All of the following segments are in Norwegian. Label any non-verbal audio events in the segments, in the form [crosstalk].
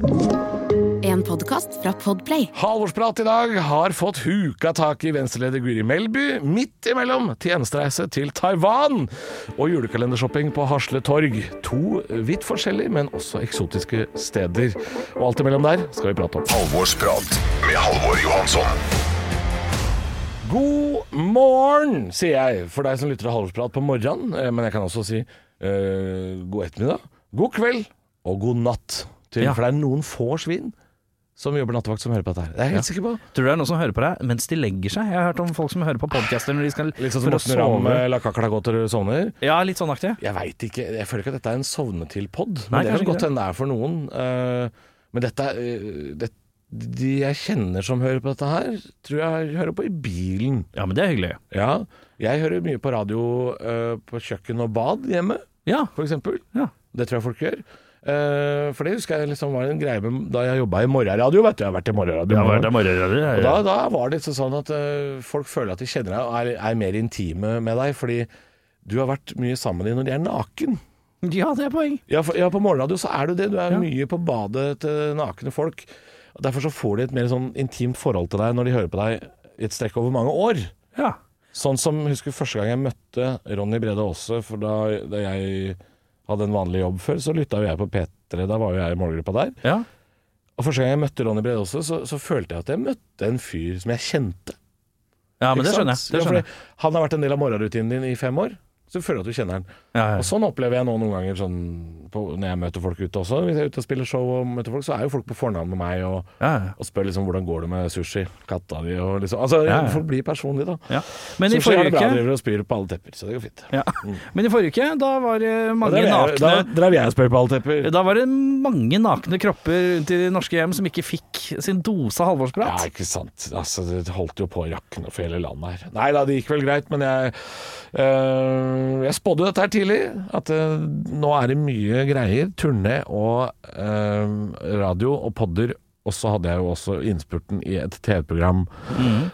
En podkast fra Podplay. Halvorsprat i dag har fått huka tak i venstreleder Guri Melby midt imellom tjenestereise til Taiwan og julekalendershopping på Hasle Torg. To vidt forskjellige, men også eksotiske steder. Og alt imellom der skal vi prate om. Halvorsprat med Halvor Johansson. God morgen, sier jeg for deg som lytter til Halvorsprat på morgenen. eh, Men jeg kan også si eh, god ettermiddag, god kveld og god natt. Til, Ja. For det er noen få svin som jobber nattevakt som hører på dette her. Det er jeg helt sikker på. Tror du det er noen som hører på deg mens de legger seg? Jeg har hørt om folk som hører på podcaster når de skal Litt sånn som Morten Ramme, eh, La kakla gå til du sovner. Ja, litt sånn aktig. Jeg veit ikke. Jeg føler ikke at dette er en sovnetil-pod, Men det kan godt hende det er for noen. Uh, men dette eh, det, De jeg kjenner som hører på dette her, tror jeg hører på i bilen. Ja, men det er hyggelig. Ja. Jeg hører mye på radio uh, på kjøkken og bad hjemme, Ja. for eksempel. Ja. Det tror jeg folk gjør. Eh, for det husker jeg liksom var en greie med da jeg jobba i morgenradio. Vet du. Jeg har vært i morgenradio. Og da, da var det liksom sånn at eh, folk føler at de kjenner deg og er, er mer intime med deg, fordi du har vært mye sammen med dem når de er naken. Ja, det er poeng. Ja, for, ja, på morgenradio så er du det. Du er Ja. mye på badet til nakne folk. Og Derfor så får de et mer sånn intimt forhold til deg når de hører på deg i et strekk over mange år. Ja. Sånn som husker første gang jeg møtte Ronny Brede Aase, for da, da jeg hadde en vanlig jobb før, så lytta jo jeg på P3. Da var jo jeg i målgruppa der. ja. Og første gang jeg møtte Ronny Brede også, så, så følte jeg at jeg møtte en fyr som jeg kjente. Ja, men det skjønner jeg. Det skjønner jeg. han har vært en del av morgenrutinen din i fem år. Så føler du at du kjenner den. Ja, Og sånn opplever jeg nå noen ganger sånn på, når jeg møter folk ute også. Hvis jeg er ute og spiller show og møter folk, så er jo folk på fornavn med meg og, Ja, ja. og spør liksom hvordan går det med sushi, katta di og liksom Altså, Ja, ja. folk blir personlige, da. Ja. Men, i Sushi har det bra, driver og spyr på alle tepper, så det går fint. ja. Men i forrige uke, da var det mange Da nakne drev jeg og spør på alle tepper. Da var det mange nakne kropper rundt i de norske hjem som ikke fikk sin dose Ja, halvårsprat. ikke sant. Altså, det holdt jo på å rakne for hele landet her. Nei da, det gikk vel greit, men jeg øh, Jeg spådde dette her tidlig. At øh, nå er det mye greier. Turné og øh, radio og podder. Og så hadde jeg jo også innspurten i et TV-program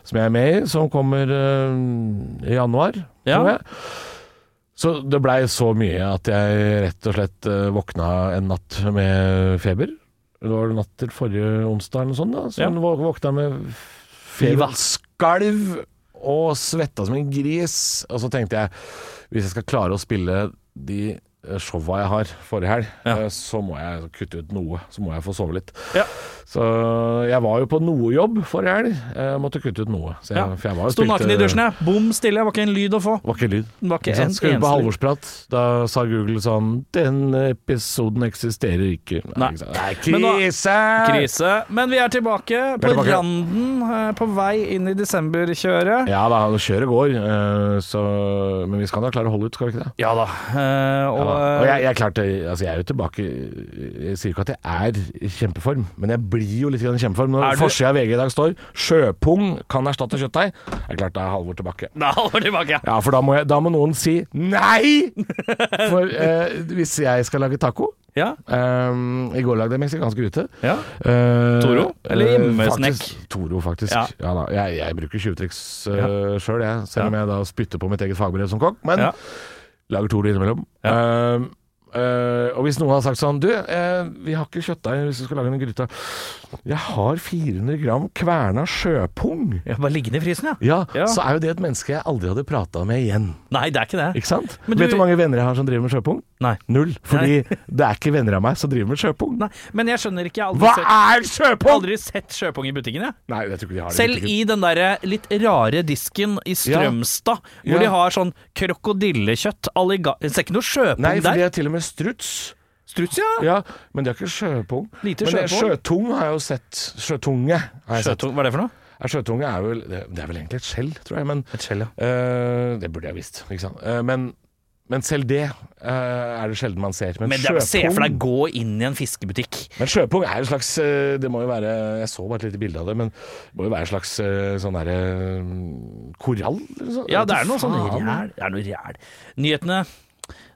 som jeg er med i, som kommer i januar, Ja. tror jeg. Så det blei så mye at jeg rett og slett våkna en natt med feber. Det var natt til forrige onsdag eller noe sånt. da Så Ja. våkna med feber. Skalv og svetta som en gris. Og så tenkte jeg hvis jeg skal klare å spille de showa jeg har forrige helg, Ja. eh, så må jeg kutte ut noe. Så må jeg få sove litt. Ja. Så jeg var jo på noe jobb forrige helg. Jeg måtte kutte ut noe. Så jeg, Ja. For jeg var jo Sto naken i dusjen, jeg. Bom stille, var ikke en lyd å få. Var ikke lyd. Var ikke en Skal vi på lyd. da sa Google sånn Den episoden eksisterer ikke. Nei. Nei. Krise! Er Men nå- krise! Men vi er tilbake på tilbake. randen, eh, på vei inn i desemberkjøret. Ja da, kjøret går, eh, så, men vi skal da klare å holde ut, skal vi ikke det? Ja da. eh, og Ja, da. Og jeg, jeg, klarte, altså jeg er jo tilbake Jeg sier ikke at jeg er i kjempeform, men jeg blir jo litt i kjempeform. Er Når forsida av VG i dag står 'Sjøpung kan erstatte kjøttdeig', er klart da er Halvor tilbake. Da vi tilbake. Ja, for da må, jeg, da må noen si nei! For eh, hvis jeg skal lage taco Ja. Um, I går lagde jeg meksikansk rute. ja. Uh, Toro? Eller eh, hjemmesnekk? Toro, faktisk. Ja. Ja. da. Jeg, jeg bruker tjuvtriks uh, sjøl, jeg. Selv om jeg da spytter på mitt eget fagbrev som kokk. Men Ja. Lager to innimellom. Ja. Uh, uh, og hvis noen har sagt sånn Du, uh, vi har ikke kjøttdeig hvis du skal lage en gryte. Jeg har 400 gram kverna sjøpung. Ja, Bare liggende i frysen, ja. Ja, Ja. så er jo det et menneske jeg aldri hadde prata med igjen. Nei, det er ikke det. Ikke sant? Men Vet du- du hvor mange venner jeg har som driver med sjøpung? Nei. Null. Fordi [laughs] det er ikke venner av meg som driver med sjøpung. Nei. Men jeg skjønner ikke. Jeg Hva sett, er sjøpung?! aldri sett sjøpung i butikken, jeg. Nei, jeg tror ikke de har det. Selv i den der litt rare disken i Strømstad, hvor Ja. de har sånn krokodillekjøtt, alliga... Det er ikke noe sjøpung der. Nei, for de er har til og med struts. Struts, ja. Ja, men de har ikke sjøpung. Lite men det- sjøpung. sjøtung har jeg jo sett. Sjøtunge har jeg sett. Hva er det for noe? Ja, sjøtunge er vel Det det er vel egentlig et skjell, tror jeg, men Et skjell, ja. Uh, Det burde jeg visst, ikke sant. Uh, men, men selv det uh, er det sjelden man ser. Men, Men det, se for deg gå inn i en fiskebutikk. men sjøpung er en slags Det må jo være Jeg så bare et lite bilde av det, men det må jo være en slags sånn derre korall? eller sånn. Ja, det er noe sånn ræl. Det er noe ræl. Nyhetene,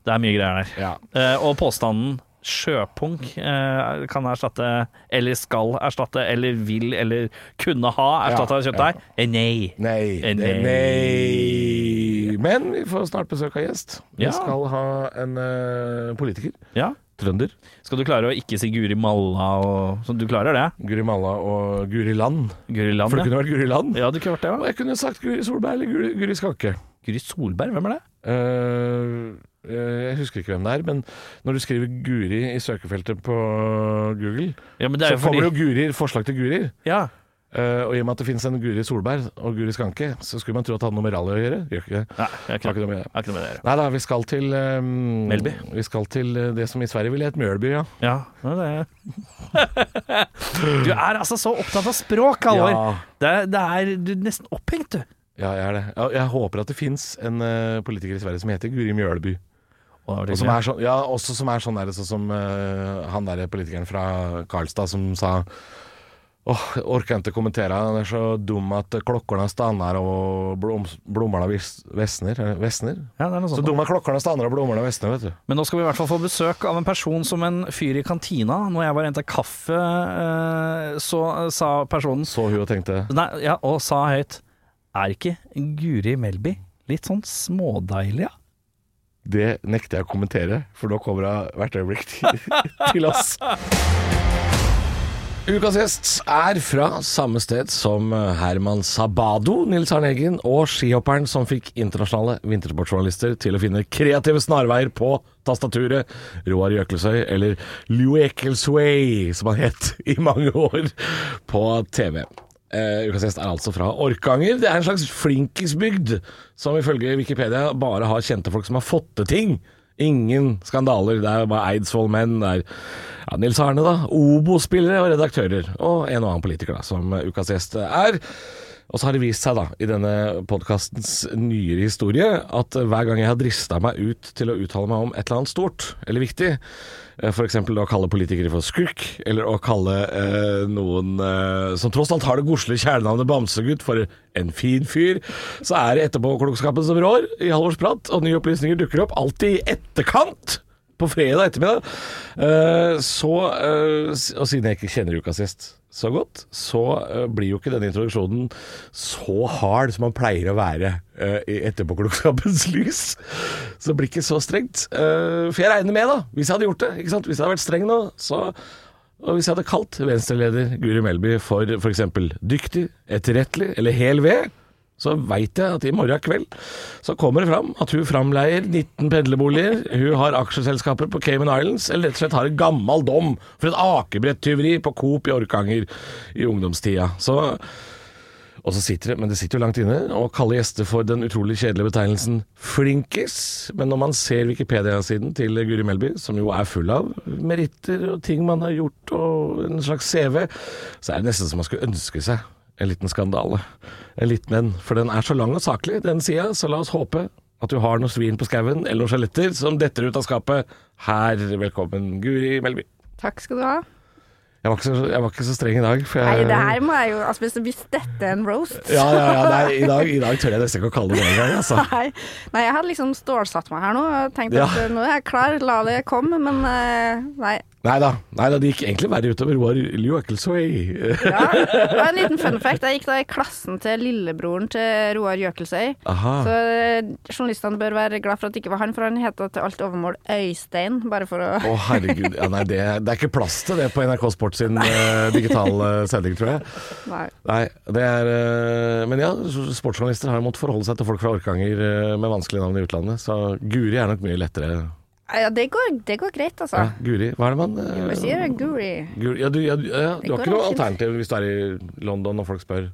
det er mye greier der. Ja. Uh, og påstanden sjøpung eh, kan erstatte, eller skal erstatte, eller vil, eller kunne ha erstatta Ja, kjøttdeig. Eh, nei. Nei, Eh, det, nei. Men vi får snart besøk av gjest. Vi Ja. skal ha en uh, politiker. Ja. trønder. Skal du klare å ikke si Guri Malla og sånn? Du klarer det? Guri Malla og Guri Land. Guri Land, For det ja. kunne vært Guri Land. Ja, du kunne vært det, Og jeg kunne sagt Guri Solberg eller Guri, Guri Skanke. Guri Solberg, hvem er det? Uh, jeg husker ikke hvem det er, men når du skriver Guri i søkefeltet på Google, Ja, men det så er jo fordi kommer jo Guri, forslag til gurir Ja. Uh, og i og med at det finnes en Guri Solberg og Guri Skanke, så skulle man tro at det hadde noe med rally å gjøre. Gjør ikke det? Nei, jeg ikke, noe med det. Nei da, vi skal til um, Melby. Vi skal til eh, det som i Sverige ville hett Mjølby, ja. Ja, det er [laughs] Du er altså så opptatt av språk, Halvor. Ja, Det, det er Du er nesten opphengt, du. ja, jeg er det. Jeg, Jeg håper at det fins en uh, politiker i Sverige som heter Guri Mjølby. Og som er sånn, ja, også som er sånn der, så som uh, han der politikeren fra Karlstad som sa Åh, oh, orker ikke kommentere, han er så dum at klokkene stanner og blom, blommerne visner. vesner. ja, Så dum at klokkene stanner og blommerne vesner, vet du. Men nå skal vi i hvert fall få besøk av en person som en fyr i kantina. Når jeg var og henta kaffe, eh, så sa personen Så hun og tenkte Nei, ja, og sa høyt Er ikke Guri Melby litt sånn smådeilig, ja? Det nekter jeg å kommentere, for nå kommer hun hvert øyeblikk til, [laughs] oss. Ukas gjest er fra samme sted som Herman Sabado, Nils Arne Eggen og skihopperen som fikk internasjonale vintersportsjournalister til å finne kreative snarveier på tastaturet, Roar Jøkelsøy, eller Luekelsway, som han het i mange år, på TV. Eh, ukas gjest er altså fra Orkanger. Det er en slags flinkisbygd som ifølge Wikipedia bare har kjente folk som har fått til ting. Ingen skandaler. Det er bare Eidsvoll-menn. Det er ja, Nils Arne, da. Obo-spillere og redaktører. Og en og annen politiker, da, som ukas gjest er. Og så har det vist seg da, i denne podkastens nyere historie, at hver gang jeg har drista meg ut til å uttale meg om et eller annet stort eller viktig, f.eks. å kalle politikere for skurk, eller å kalle eh, noen eh, som tross alt har det godslige kjælenavnet Bamsegutt for en fin fyr, så er det etterpåklokskapen som rår i Halvorsprat, og nye opplysninger dukker opp alltid i etterkant på fredag ettermiddag. Eh, så, eh, og siden jeg ikke kjenner ukas gjest så godt, så uh, blir jo ikke denne introduksjonen så hard som man pleier å være uh, i etterpåklokskapens [laughs] lys. Så det blir ikke så strengt. Uh, for jeg regner med, da, hvis jeg hadde gjort det, hvis jeg hadde vært streng nå, så og hvis jeg hadde kalt Venstre-leder Guri Melby for f.eks. dyktig, etterrettelig eller hel ved, så veit jeg at i morgen kveld så kommer det fram at hun framleier 19 pendlerboliger, hun har aksjeselskaper på Cayman Islands, eller rett og slett har en gammel dom for et akebrettyveri på Coop i Orkanger i ungdomstida. Så og så sitter det, men det sitter jo langt inne, å kalle gjester for den utrolig kjedelige betegnelsen flinkis. Men når man ser Wikipedia-siden til Guri Melby, som jo er full av meritter og ting man har gjort og en slags CV, så er det nesten som man skulle ønske seg en liten skandale. En liten en. For den er så lang og saklig, den sida, så la oss håpe at du har noe svin på skauen eller noen skjeletter som detter ut av skapet. Her, velkommen, Guri Melby. Takk skal du ha. Jeg var ikke så, jeg var ikke så streng i dag. For Nei, det her må jeg jo Altså, hvis, dette er en roast Ja, ja, ja. Nei, i, dag, I dag tør jeg nesten ikke å kalle det det engang. Altså. Nei, nei, jeg hadde liksom stålsatt meg her nå og tenkt Ja. at nå er jeg klar, la det komme, men eh, nei. Nei da, det gikk egentlig verre utover Roar Jøkelsøy. Ja. Var en liten fun fact. Jeg gikk da i klassen til lillebroren til Roar Jøkelsøy. Aha. Så eh, journalistene bør være glad for at det ikke var han, for han heter til alt overmål Øystein, bare for å Å herregud. Ja, nei, det, det er ikke plass til det på NRK Sport sin uh, digitale sending, tror jeg. Nei. Nei, det er uh, Men ja, sportsjournalister har måttet forholde seg til folk fra Orkanger uh, med vanskelige navn i utlandet, så Guri er nok mye lettere. Ja, det går, det går greit, altså. Ja, Guri, hva er det man Jeg sier Guri. Guri, ja, du, ja, du- ja, du har ikke noe alternativ hvis du er i London og folk spør?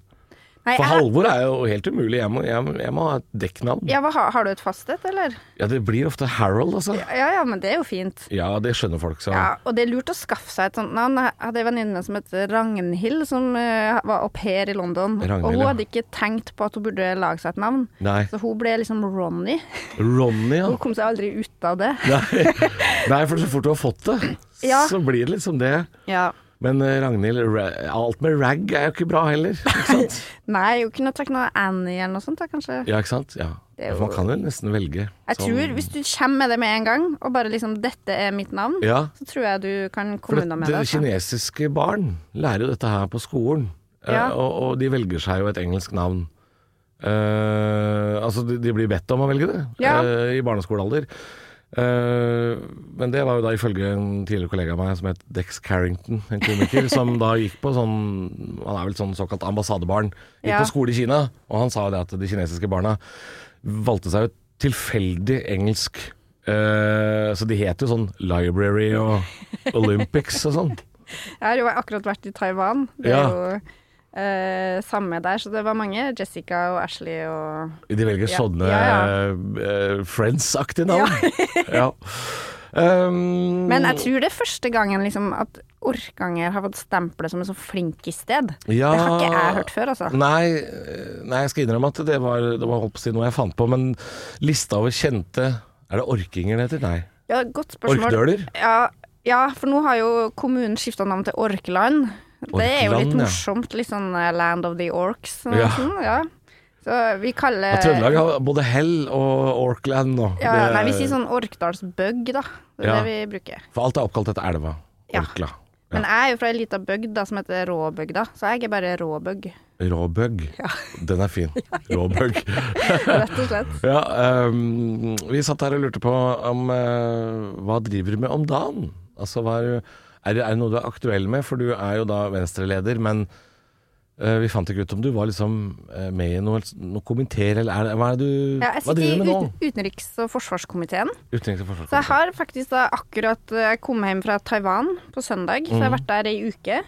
Nei, For Halvor er jo helt umulig. Jeg må, jeg, jeg må ha et dekknavn. ja, hva, har- du et fast et, eller? Ja, det blir ofte Harold, altså. Ja ja, men det er jo fint. Ja, det skjønner folk, så Ja, og det er lurt å skaffe seg et sånt navn. Jeg hadde en venninne som het Ragnhild, som uh, var au pair i London. Ragnhild, og hun hadde ikke tenkt på at hun burde lage seg et navn. Nei. Så hun ble liksom Ronny. Ronny, ja. Hun kom seg aldri ut av det. Nei, [laughs] Nei, for så fort du har fått det, Ja. så blir det liksom det. Ja. Men eh, Ragnhild, alt med rag er jo ikke bra heller. Ikke sant? [laughs] Nei, jo kunne tatt noe Annie eller noe sånt, da, kanskje. Ja, ikke sant? Ja. Jo- For Man kan jo nesten velge. Jeg som- tror hvis du kommer med det med en gang, og bare liksom 'dette er mitt navn', Ja, så tror jeg du kan komme unna med det det. altså. kinesiske barn lærer jo dette her på skolen. Eh, Ja. og, og de velger seg jo et engelsk navn. Uh, altså, de, de blir bedt om å velge det Ja. uh, i barneskolealder. Eh, men det var jo da ifølge en tidligere kollega av meg som het Dex Carrington, en komiker, [laughs] som da gikk på sånn Han er vel sånn såkalt ambassadebarn. Gikk Ja. på skole i Kina, og han sa jo det at de kinesiske barna valgte seg ut tilfeldig engelsk. Eh, så de het jo sånn Library og [laughs] Olympics og sånn. Jeg har jo akkurat vært i Taiwan. Det er Ja. jo eh, samme der, så det var mange. Jessica og Ashley og De velger Ja. sånne Ja, eh, Friends-aktige navn. [laughs] Ja. Um, Men jeg tror det er første gangen liksom, at Orkanger har fått stempelet som en så flinkissted. ja, Det har ikke jeg hørt før, altså. Nei, eh, nei, jeg skal innrømme at det var, det var holdt på å si noe jeg fant på, men lista over kjente Er det orkinger det heter? Nei. Ja, godt spørsmål. Orkdøler? Ja, ja, for nå har jo kommunen skifta navn til Orkland. Det er jo litt morsomt. Litt sånn eh, Land of the Orcs. Ja. Sånn, ja. Så vi kaller Ja, Trøndelag har både Hell og Orkland nå. ja, Det- Nei, vi sier sånn Orkdalsbøgg, da. Det er Ja. det vi bruker. For alt er oppkalt etter elva. Ja. Orkla. Men jeg er jo fra ei lita bygd da, som heter Råbygda, så jeg er bare Råbøgg, Råbøgg. Den er fin. [laughs] Råbøgg. rett og slett. [laughs] Ja, um, vi satt her og lurte på om uh, hva driver du med om dagen? Altså, hva er, er, det, noe du er aktuell med? For du er jo da venstreleder, men uh, vi fant ikke ut om du var liksom eh, med i noe, noe komiteer, eller er hva er det du Ja, jeg Hva sitter driver i du med nå? utenriks- og forsvarskomiteen. Utenriks- og Så jeg har faktisk da akkurat Jeg kom hjem fra Taiwan på søndag, så jeg har Mhm. vært der ei uke.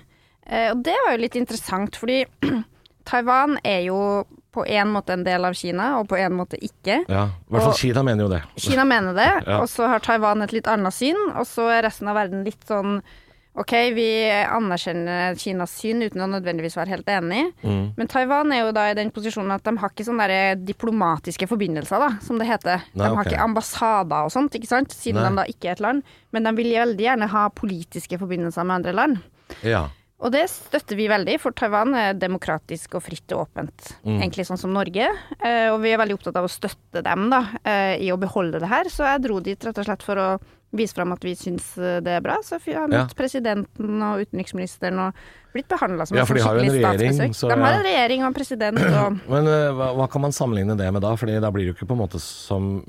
Uh, og det var jo litt interessant, fordi [clears throat] Taiwan er jo på en måte en del av Kina, og på en måte ikke. Ja, i hvert fall Og- Kina mener jo det. Kina mener det, [laughs] Ja. og så har Taiwan et litt annet syn, og så er resten av verden litt sånn OK, vi anerkjenner Kinas syn uten å nødvendigvis være helt enig. Mm. Men Taiwan er jo da i den posisjonen at de har ikke sånne der diplomatiske forbindelser, da, som det heter. Nei, de har okay. ikke ambassader og sånt, ikke sant, siden Nei. de da ikke er et land. Men de vil veldig gjerne ha politiske forbindelser med andre land. Ja. Og det støtter vi veldig, for Taiwan er demokratisk og fritt og åpent. Mm. Egentlig sånn som Norge. Eh, og vi er veldig opptatt av å støtte dem da, eh, i å beholde det her. Så jeg dro dit rett og slett for å vise fram at vi syns eh, det er bra. Så vi har Ja. møtt presidenten og utenriksministeren og blitt behandla som Ja, sånn en skikkelig regjering, statsbesøk. de har ja. en regjering og en president og [clears throat] Men eh, hva, hva kan man sammenligne det med da? Fordi da blir det jo ikke på en måte som,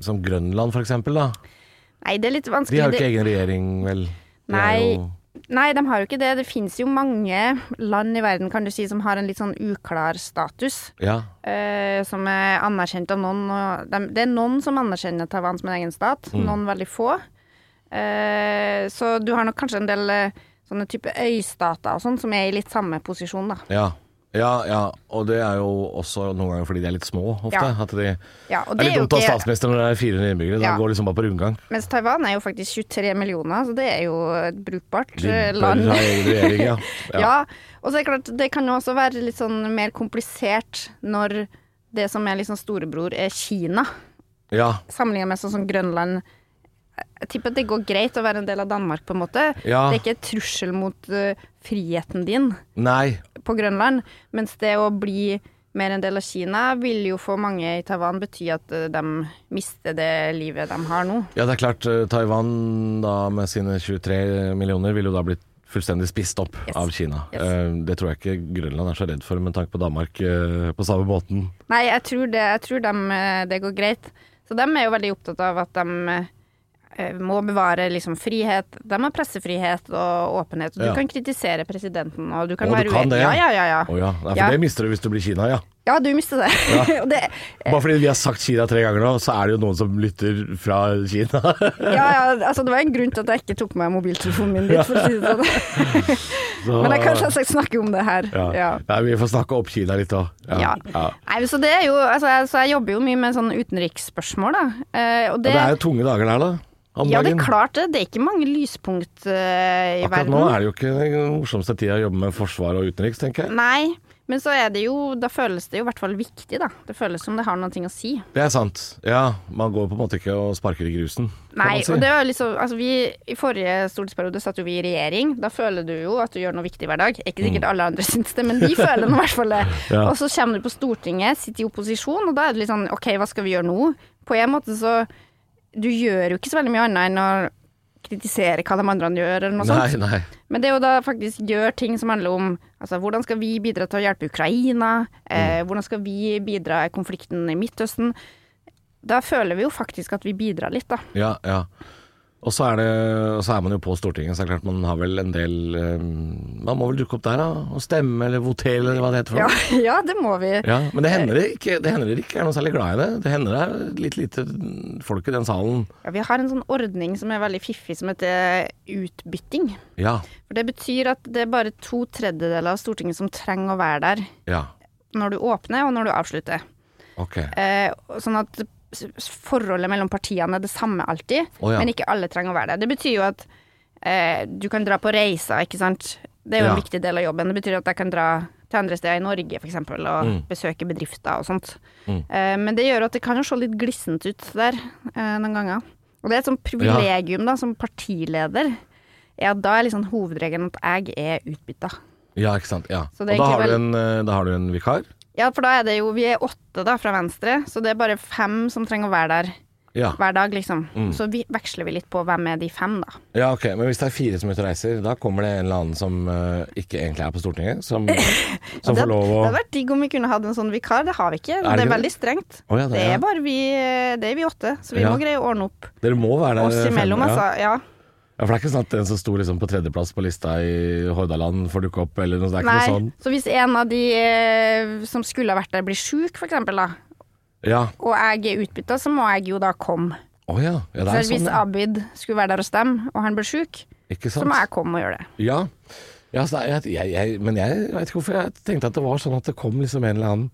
som Grønland eksempel da. Nei, det er litt vanskelig. De har jo ikke egen regjering, vel? Nei. Nei, de har jo ikke det. Det finnes jo mange land i verden kan du si, som har en litt sånn uklar status. Ja. eh, som er anerkjent av noen. Og de, det er noen som anerkjenner Taiwan som en egen stat, Mm. noen veldig få. Eh, så du har nok kanskje en del eh, sånne type øystater og sånn som er i litt samme posisjon, da. Ja. Ja, ja. Og det er jo også noen ganger fordi de er litt små, ofte. Ja. At de, Ja, og det er litt dumt å ha ikke statsminister når det er 400 innbyggere. Da Ja. går liksom bare på rundgang. Mens Taiwan er jo faktisk 23 millioner, så det er jo et brukbart De eh, bør land. ha egen regjering, [laughs] ja. Ja. og så er det klart, det kan jo også være litt sånn mer komplisert når det som er liksom storebror, er Kina. Ja. Sammenlignet med sånn som Grønland. Jeg tipper at det går greit å være en del av Danmark, på en måte. Ja. Det er ikke et trussel mot uh, friheten din Nei. på Grønland. Mens det å bli mer en del av Kina vil jo for mange i Taiwan bety at uh, de mister det livet de har nå. Ja, det er klart. Uh, Taiwan da med sine 23 millioner vil jo da blitt fullstendig spist opp Yes. av Kina. Yes. Eh, Det tror jeg ikke Grønland er så redd for, med tanke på Danmark eh, på samme måten. Nei, jeg tror det, jeg tror dem, eh, det går greit. Så de er jo veldig opptatt av at de eh, må bevare liksom frihet. De har pressefrihet og åpenhet. Du Ja. kan kritisere presidenten, og du kan Å, du kan det, Ja, ja? ja, ja. oh, ja. Nei, for det mister du hvis du blir Kina, ja. Ja, du mister det. [laughs] Og det Bare fordi vi har sagt Kina tre ganger nå, så er det jo noen som lytter fra Kina. [laughs] ja, ja, altså det var en grunn til at jeg ikke tok med mobiltelefonen min dit, for å si det sånn. [laughs] Så, Men jeg kan selvsagt snakke om det her. ja. Ja. Nei, vi får snakke opp Kina litt òg. Ja. Nei, så det er jo Altså, jeg, så jeg jobber jo mye med sånn utenriksspørsmål, da. Eh, og det, Det er jo tunge dager der, da. Ja, det er klart det. Det er ikke mange lyspunkt uh, i Akkurat verden. nå er det jo ikke den morsomste tida å jobbe med forsvar og utenriks, tenker jeg. Nei, men så er det jo Da føles det jo i hvert fall viktig, da. Det føles som det har noe å si. Det er sant. Ja, man går på en måte ikke og sparker i grusen. Nei, si. og det var liksom Altså, vi I forrige stortingsperiode satt jo vi i regjering. Da føler du jo at du gjør noe viktig hver dag. Ikke sikkert alle andre syns det, men vi føler nå i hvert fall det. Mm. [laughs] Ja. Og så kommer du på Stortinget, sitter i opposisjon, og da er det litt sånn OK, hva skal vi gjøre nå? På en måte så Du gjør jo ikke så veldig mye annet enn å kritisere hva de andre gjør, eller noe Nei, sånt. nei. Men det å da faktisk gjøre ting som handler om altså, hvordan skal vi bidra til å hjelpe Ukraina, Mm. eh, hvordan skal vi bidra i konflikten i Midtøsten da føler vi jo faktisk at vi bidrar litt, da. Ja, ja. Og så er, det, så er man jo på Stortinget, så er det klart man har vel en del eh, Man må vel dukke opp der da, og stemme eller votere eller hva det heter for Ja, noe. [laughs] ja det må vi. Ja, men det hender det ikke, det hender ikke er noe særlig glad i det. Det hender det er litt lite folk i den salen. Ja, vi har en sånn ordning som er veldig fiffig, som heter utbytting. Ja, For Det betyr at det er bare to tredjedeler av Stortinget som trenger å være der ja, når du åpner og når du avslutter. ok. Eh, sånn at forholdet mellom partiene er det samme alltid, oh, ja. men ikke alle trenger å være der. Det betyr jo at eh, du kan dra på reiser, ikke sant. Det er jo Ja. en viktig del av jobben. Det betyr at jeg kan dra til andre steder i Norge, eksempel, og Mm. besøke bedrifter og sånt. Eh, men det gjør at det kan jo se litt glissent ut der eh, noen ganger. Og det er et sånt privilegium da, som partileder, er at da er liksom hovedregelen at jeg er utbytta. Ja, ikke sant. Ja. Og da har, du en, eh, da har du en vikar? Ja, for da er det jo Vi er åtte da fra Venstre, så det er bare fem som trenger å være der Ja. hver dag, liksom. Mm. Så vi veksler vi litt på hvem er de fem, da. ja, ok. Men hvis det er fire som er ute og reiser, da kommer det en eller annen som uh, ikke egentlig er på Stortinget, som, [laughs] som det, får lov å det hadde vært digg om vi kunne hatt en sånn vikar, det har vi ikke. Er det, det er veldig strengt. Oh, ja, det det er- bare vi, det er vi åtte, så vi må greie å ordne opp Dere må være der. oss imellom, altså. Ja. Ja, for det er ikke sånn at den som sto liksom på tredjeplass på lista i Hordaland får dukke opp, eller noe, det er ikke Nei, noe sånn? så hvis en av de eh, som skulle ha vært der, blir sjuk, for eksempel, da, Ja. og jeg er utbytta, så må jeg jo da komme. Å ja. ja. Det Så er hvis sånn, ja. Abid skulle være der og stemme, og han blir sjuk, Ikke så sant? må jeg komme og gjøre det. Ja. ja så jeg, jeg, jeg, men jeg vet ikke hvorfor jeg tenkte at det var sånn at det kom liksom en eller annen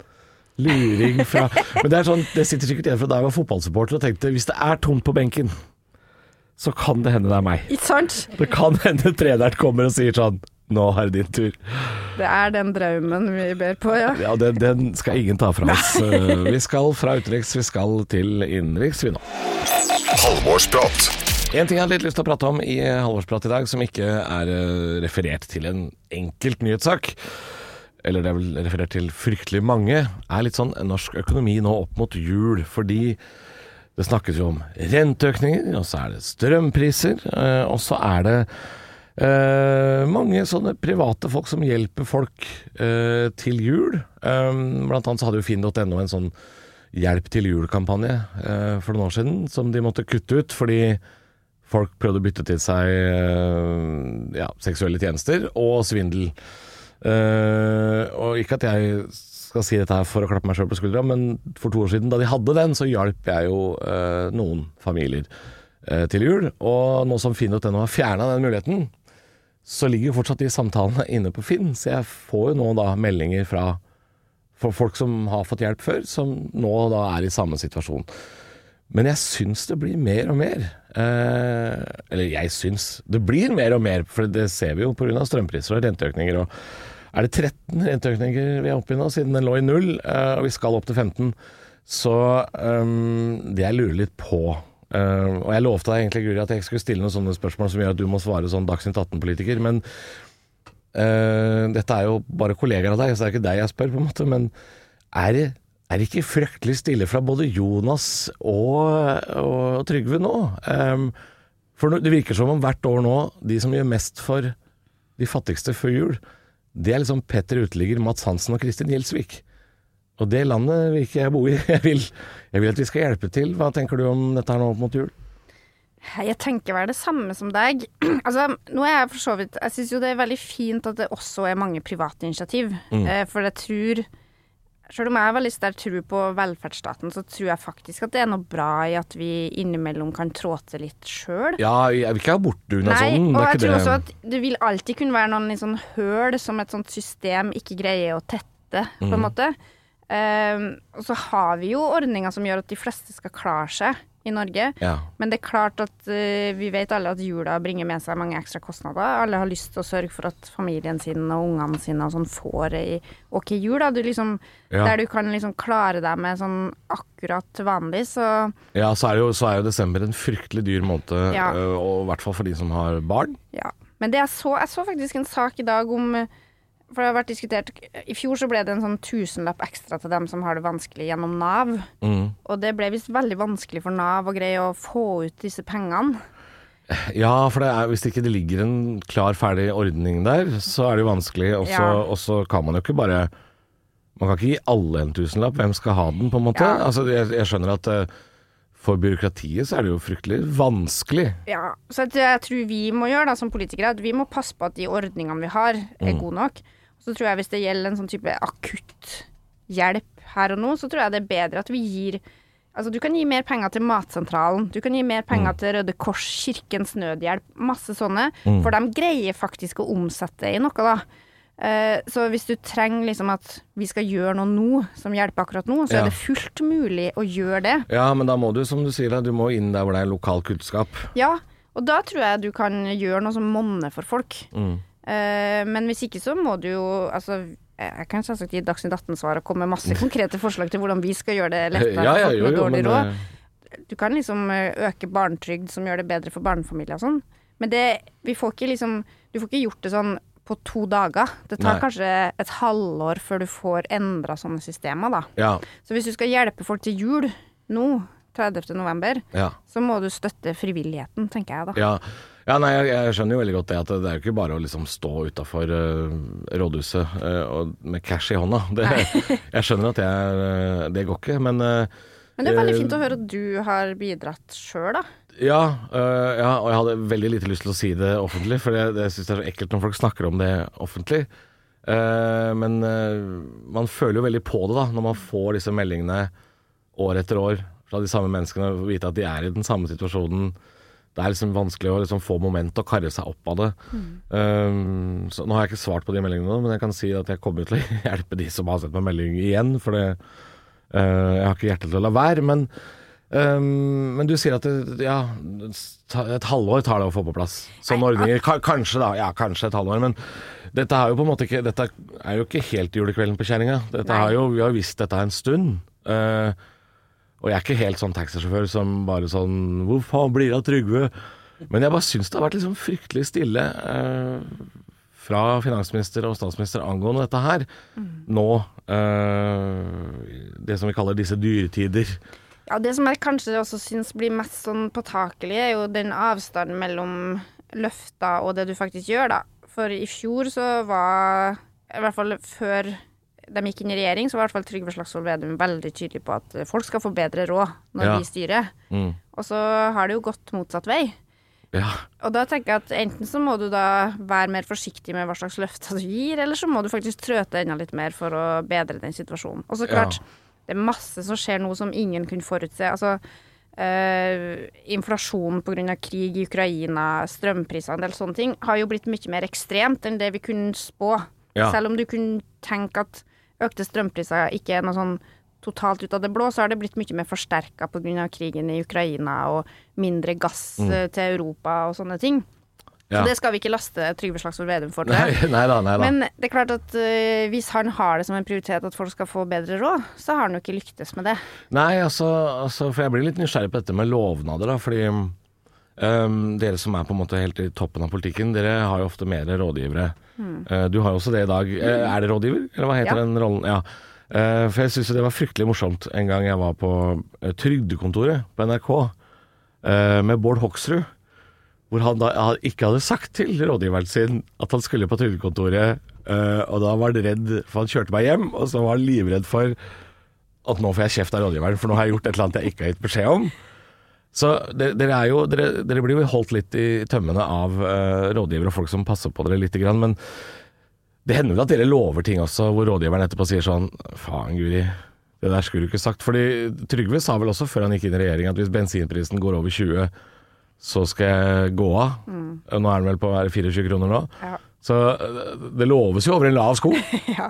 luring fra [laughs] Men det er sånn, det sitter sikkert igjen fra da jeg var fotballsupporter og tenkte hvis det er tomt på benken, så kan det hende det er meg. Ikke sant? Det kan hende treneren kommer og sier sånn Nå er det din tur. Det er den drømmen vi ber på, ja. Ja, den, den skal ingen ta fra oss. Eh, Vi skal fra utenriks, vi skal til innenriks, vi nå. Halvorsprat. En ting jeg hadde litt lyst til å prate om i halvårsprat i dag, som ikke er eh, referert til en enkelt nyhetssak, eller det er vel referert til fryktelig mange, er litt sånn norsk økonomi nå opp mot jul. Fordi det snakkes jo om renteøkninger, og så er det strømpriser, eh, og så er det eh, mange sånne private folk som hjelper folk eh, til jul. Eh, blant annet så hadde jo finn.no en sånn hjelp til jul-kampanje eh, for noen år siden, som de måtte kutte ut fordi folk prøvde å bytte til seg eh, ja, seksuelle tjenester og svindel. Eh, og ikke at jeg skal si dette her for å klappe meg sjøl på skuldra, men for to år siden, da de hadde den, så hjalp jeg jo uh, noen familier uh, til jul. Og nå som Finn.no har fjerna den muligheten, så ligger jo fortsatt de samtalene [laughs] inne på Finn. Så jeg får jo nå da meldinger fra folk som har fått hjelp før, som nå da er i samme situasjon. Men jeg syns det blir mer og mer. Eh, eller jeg syns det blir mer og mer, for det ser vi jo pga. strømpriser og renteøkninger. Og er det 13 renteøkninger vi er oppe i nå, siden den lå i null, eh, og vi skal opp til 15? Så um, det jeg lurer litt på uh, Og jeg lovte deg egentlig, Guri, at jeg ikke skulle stille noen sånne spørsmål som gjør at du må svare sånn Dagsnytt 18-politiker, men uh, dette er jo bare kollegaer av deg, så det er ikke deg jeg spør, på en måte. Men er det, er det ikke fryktelig stille fra både Jonas og, og Trygve nå? Um, for det virker som om hvert år nå, de som gjør mest for de fattigste før jul, det er liksom Petter Uteligger, Mats Hansen og Kristin Gjelsvik. Og det landet vil ikke jeg bo i. [laughs] Jeg vil, jeg vil at vi skal hjelpe til. Hva tenker du om dette her nå mot jul? Jeg tenker vel det samme som deg. [clears throat] altså, nå er jeg for så vidt Jeg syns jo det er veldig fint at det også er mange private initiativ. Mm. Eh, for jeg tror Selv om jeg har veldig sterk tro på velferdsstaten, så tror jeg faktisk at det er noe bra i at vi innimellom kan trå til litt sjøl. Ja, jeg vil ikke ha sånn. Nei, og jeg tror det. også at det vil alltid kunne være noen i sånn høl som et sånt system ikke greier å tette, på Mm. en måte. Ehm, og så har vi jo ordninger som gjør at de fleste skal klare seg i Norge. Ja. Men det er klart at eh, vi vet alle at jula bringer med seg mange ekstra kostnader. Alle har lyst til å sørge for at familien sin og ungene sine og sånn får ei ok jul. Da. Du liksom, Ja. Der du kan liksom klare deg med sånn akkurat vanlig, så Ja, så er, jo, så er jo desember en fryktelig dyr måned, Ja. øh, og i hvert fall for de som har barn. ja. Men det jeg så, jeg så faktisk en sak i dag om For det har vært diskutert I fjor så ble det en sånn tusenlapp ekstra til dem som har det vanskelig gjennom Nav. Mm. Og det ble visst veldig vanskelig for Nav å greie å få ut disse pengene. Ja, for det er, hvis ikke det ligger en klar, ferdig ordning der, så er det jo vanskelig. Og så, Ja. og så kan man jo ikke bare Man kan ikke gi alle en tusenlapp. Hvem skal ha den, på en måte? Ja. Altså, jeg, jeg skjønner at eh, for byråkratiet så er det jo fryktelig vanskelig. Ja, så jeg tror vi må gjøre da som politikere, at vi må passe på at de ordningene vi har, er Mm. gode nok. Så tror jeg hvis det gjelder en sånn type akutt hjelp her og nå, så tror jeg det er bedre at vi gir Altså, du kan gi mer penger til Matsentralen, du kan gi mer penger Mm. til Røde Kors, Kirkens Nødhjelp, masse sånne, for de greier faktisk å omsette i noe, da. Uh, så hvis du trenger liksom at vi skal gjøre noe nå som hjelper akkurat nå, så Ja. er det fullt mulig å gjøre det. Ja, men da må du, som du sier, du må inn der hvor det er lokal kunnskap. Ja, og da tror jeg du kan gjøre noe som monner for folk. Mm. Eh, men hvis ikke så må du jo Altså, jeg kan selvsagt gi Dagsnytt 18-svar og komme med masse [laughs] konkrete forslag til hvordan vi skal gjøre det lettere Ja, ja, jo, jo, dårlig men råd. eh, Du kan liksom eh, øke barnetrygd som gjør det bedre for barnefamilier og sånn. Men det, vi får ikke liksom Du får ikke gjort det sånn på to dager. Det tar Nei. kanskje et halvår før du får endra sånne systemer, da. ja, Så hvis du skal hjelpe folk til jul nå, 30. november, ja. så må du støtte frivilligheten, tenker jeg da. Ja, ja nei, jeg, jeg skjønner jo veldig godt det at det, det er jo ikke bare å liksom stå utafor rådhuset uh, og, med cash i hånda. Det, [laughs] jeg skjønner at jeg, eh, det går ikke, men uh, Men det er veldig fint å høre at du har bidratt sjøl, da. ja, ja, og jeg hadde veldig lite lyst til å si det offentlig, for det, jeg syns jeg er så ekkelt når folk snakker om det offentlig. Men man føler jo veldig på det da, når man får disse meldingene år etter år fra de samme menneskene, og vite at de er i den samme situasjonen. Det er liksom vanskelig å liksom få moment og karre seg opp av det. Um, så Nå har jeg ikke svart på de meldingene, nå, men jeg kan si at jeg kommer til å [laughs] hjelpe de som har sett meg melding igjen. For det, uh, jeg har ikke hjerte til å la være. Men, um, men du sier at det, ja, et halvår tar det å få på plass sånne ordninger. Ka- Kanskje, da. Ja, kanskje et halvår. Men dette, er jo på en måte ikke, dette er jo ikke helt julekvelden på kjerringa. Vi har jo visst dette en stund. Uh, og jeg er ikke helt sånn taxisjåfør som bare sånn Hvor faen blir det av Trygve? Men jeg bare syns det har vært liksom fryktelig stille eh, fra finansminister og statsminister angående dette her. Nå eh, Det som vi kaller disse dyretider. Ja, det som jeg kanskje også syns blir mest sånn påtakelig, er jo den avstanden mellom løfter og det du faktisk gjør, da. For i fjor så var, i hvert fall før de gikk inn i regjering, så var i hvert fall Trygve Slagsvold Vedum veldig tydelig på at folk skal få bedre råd når Ja. vi styrer. Mm. Og så har det jo gått motsatt vei. Ja. Og da tenker jeg at enten så må du da være mer forsiktig med hva slags løfter du gir, eller så må du faktisk trøte enda litt mer for å bedre den situasjonen. Og så klart, Ja. det er masse som skjer nå som ingen kunne forutse. Altså Uh, inflasjon pga. krig i Ukraina, strømpriser, en del sånne ting, har jo blitt mye mer ekstremt enn det vi kunne spå. Ja. Selv om du kunne tenke at økte strømpriser ikke er noe sånn totalt ut av det blå, så har det blitt mye mer forsterka pga. krigen i Ukraina og mindre gass Mm. eh, til Europa og sånne ting. Ja. Så det skal vi ikke laste Trygve Slagsvold Vedum for. Nei, [laughs] nei da, nei da. Men det er klart at uh, hvis han har det som en prioritet at folk skal få bedre råd, så har han jo ikke lyktes med det. Nei, altså, altså For jeg blir litt nysgjerrig på dette med lovnader, da. Fordi um, dere som er på en måte helt i toppen av politikken, dere har jo ofte mer rådgivere. Eh, du har også det i dag. Eh, er det rådgiver, eller hva heter Ja. den rollen? Ja. Eh, for jeg syns det var fryktelig morsomt en gang jeg var på Trygdekontoret på NRK med Bård Hoksrud. Hvor han da ikke hadde sagt til rådgiveren sin at han skulle på trygdekontoret. og da var han redd, for han kjørte meg hjem, og så var han livredd for at nå får jeg kjeft av rådgiveren, for nå har jeg gjort et eller annet jeg ikke har gitt beskjed om. Så dere, dere, er jo, dere, dere blir jo holdt litt i tømmene av uh, rådgivere og folk som passer på dere lite grann, men det hender vel at dere lover ting også, hvor rådgiveren etterpå sier sånn Faen, Guri, det der skulle du ikke sagt. Fordi Trygve sa vel også før han gikk inn i regjering at hvis bensinprisen går over 20, så skal jeg gå av. Nå er den vel på å være 24 kroner nå. Ja. Så eh, det loves jo over en lav sko. [laughs] Ja,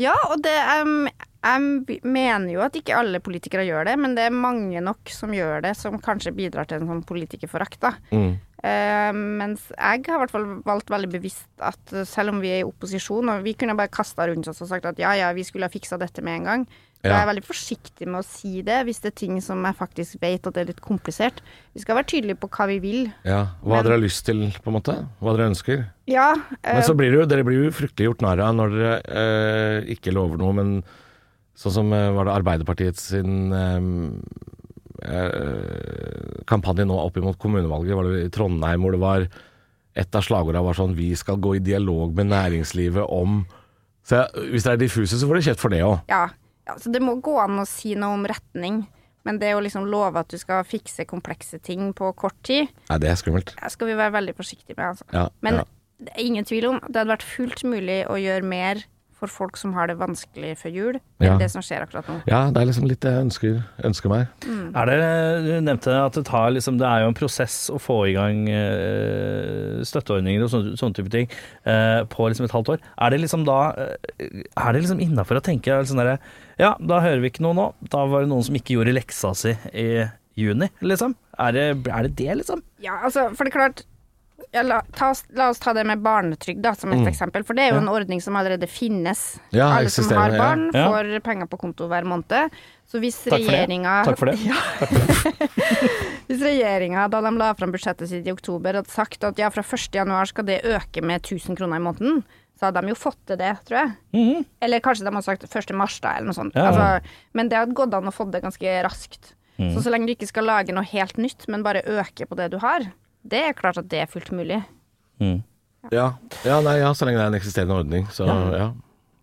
ja og det em, Jeg mener jo at ikke alle politikere gjør det, men det er mange nok som gjør det, som kanskje bidrar til en sånn politikerforakt, da. Mm. Uh, mens jeg har i hvert fall valgt veldig bevisst at eh, selv om vi er i opposisjon, og vi kunne bare kasta rundt oss og sagt at ja, ja, vi skulle ha fiksa dette med en gang, Ja. Jeg er veldig forsiktig med å si det hvis det er ting som jeg faktisk vet at det er litt komplisert. Vi skal være tydelige på hva vi vil. Ja, Hva Men- dere har lyst til, på en måte? Hva dere ønsker? Ja, Men eh, så blir det jo, dere blir jo fryktelig gjort narr av når dere uh, ikke lover noe, men sånn som eh, var det Arbeiderpartiets sin eh, eh, kampanje nå opp mot kommunevalget, var det i Trondheim hvor det var et av slagordene var sånn 'Vi skal gå i dialog med næringslivet om' Så Hvis det er diffuse, så får dere kjeft for det òg. ja, ja, så det må gå an å si noe om retning. Men det å liksom love at du skal fikse komplekse ting på kort tid, Nei, det er skummelt. det skal vi være veldig forsiktige med, altså. Ja, Men ja. det er ingen tvil om det hadde vært fullt mulig å gjøre mer for folk som har det vanskelig før jul, enn Ja. det som skjer akkurat nå. ja, det er liksom litt det jeg ønsker, ønsker meg. Er det, du nevnte at det tar liksom Det er jo en prosess å få i gang eh, støtteordninger og sånne, sånne type ting eh, på liksom et halvt år. Er det liksom da eh, Er det liksom innafor å tenke sånn derre Ja, da hører vi ikke noe nå. Da var det noen som ikke gjorde leksa si i juni, liksom. Er det er det, det, liksom? Ja, altså, for det er klart ja, la, ta, oss- la oss ta det med barnetrygd da, som et eksempel, for det er jo en ordning som allerede finnes. Mm. Ja, Alle som har barn, Ja. får penger på konto hver måned. Så hvis Takk for det. regjeringa Takk for det. [laughs] [laughs] Hvis regjeringa, da de la fram budsjettet sitt i oktober, hadde sagt at ja, fra 1. januar skal det øke med 1000 kroner i måneden, så hadde de jo fått til det, tror jeg. Mhm. Eller kanskje de hadde sagt 1. mars, da, eller noe sånt. Ja, ja. Altså, men det hadde gått an å få det ganske raskt. Mm. Så så lenge du ikke skal lage noe helt nytt, men bare øke på det du har, det er klart at det er fullt mulig. Ja. ja, nei, ja, så lenge det er en eksisterende ordning, så ja.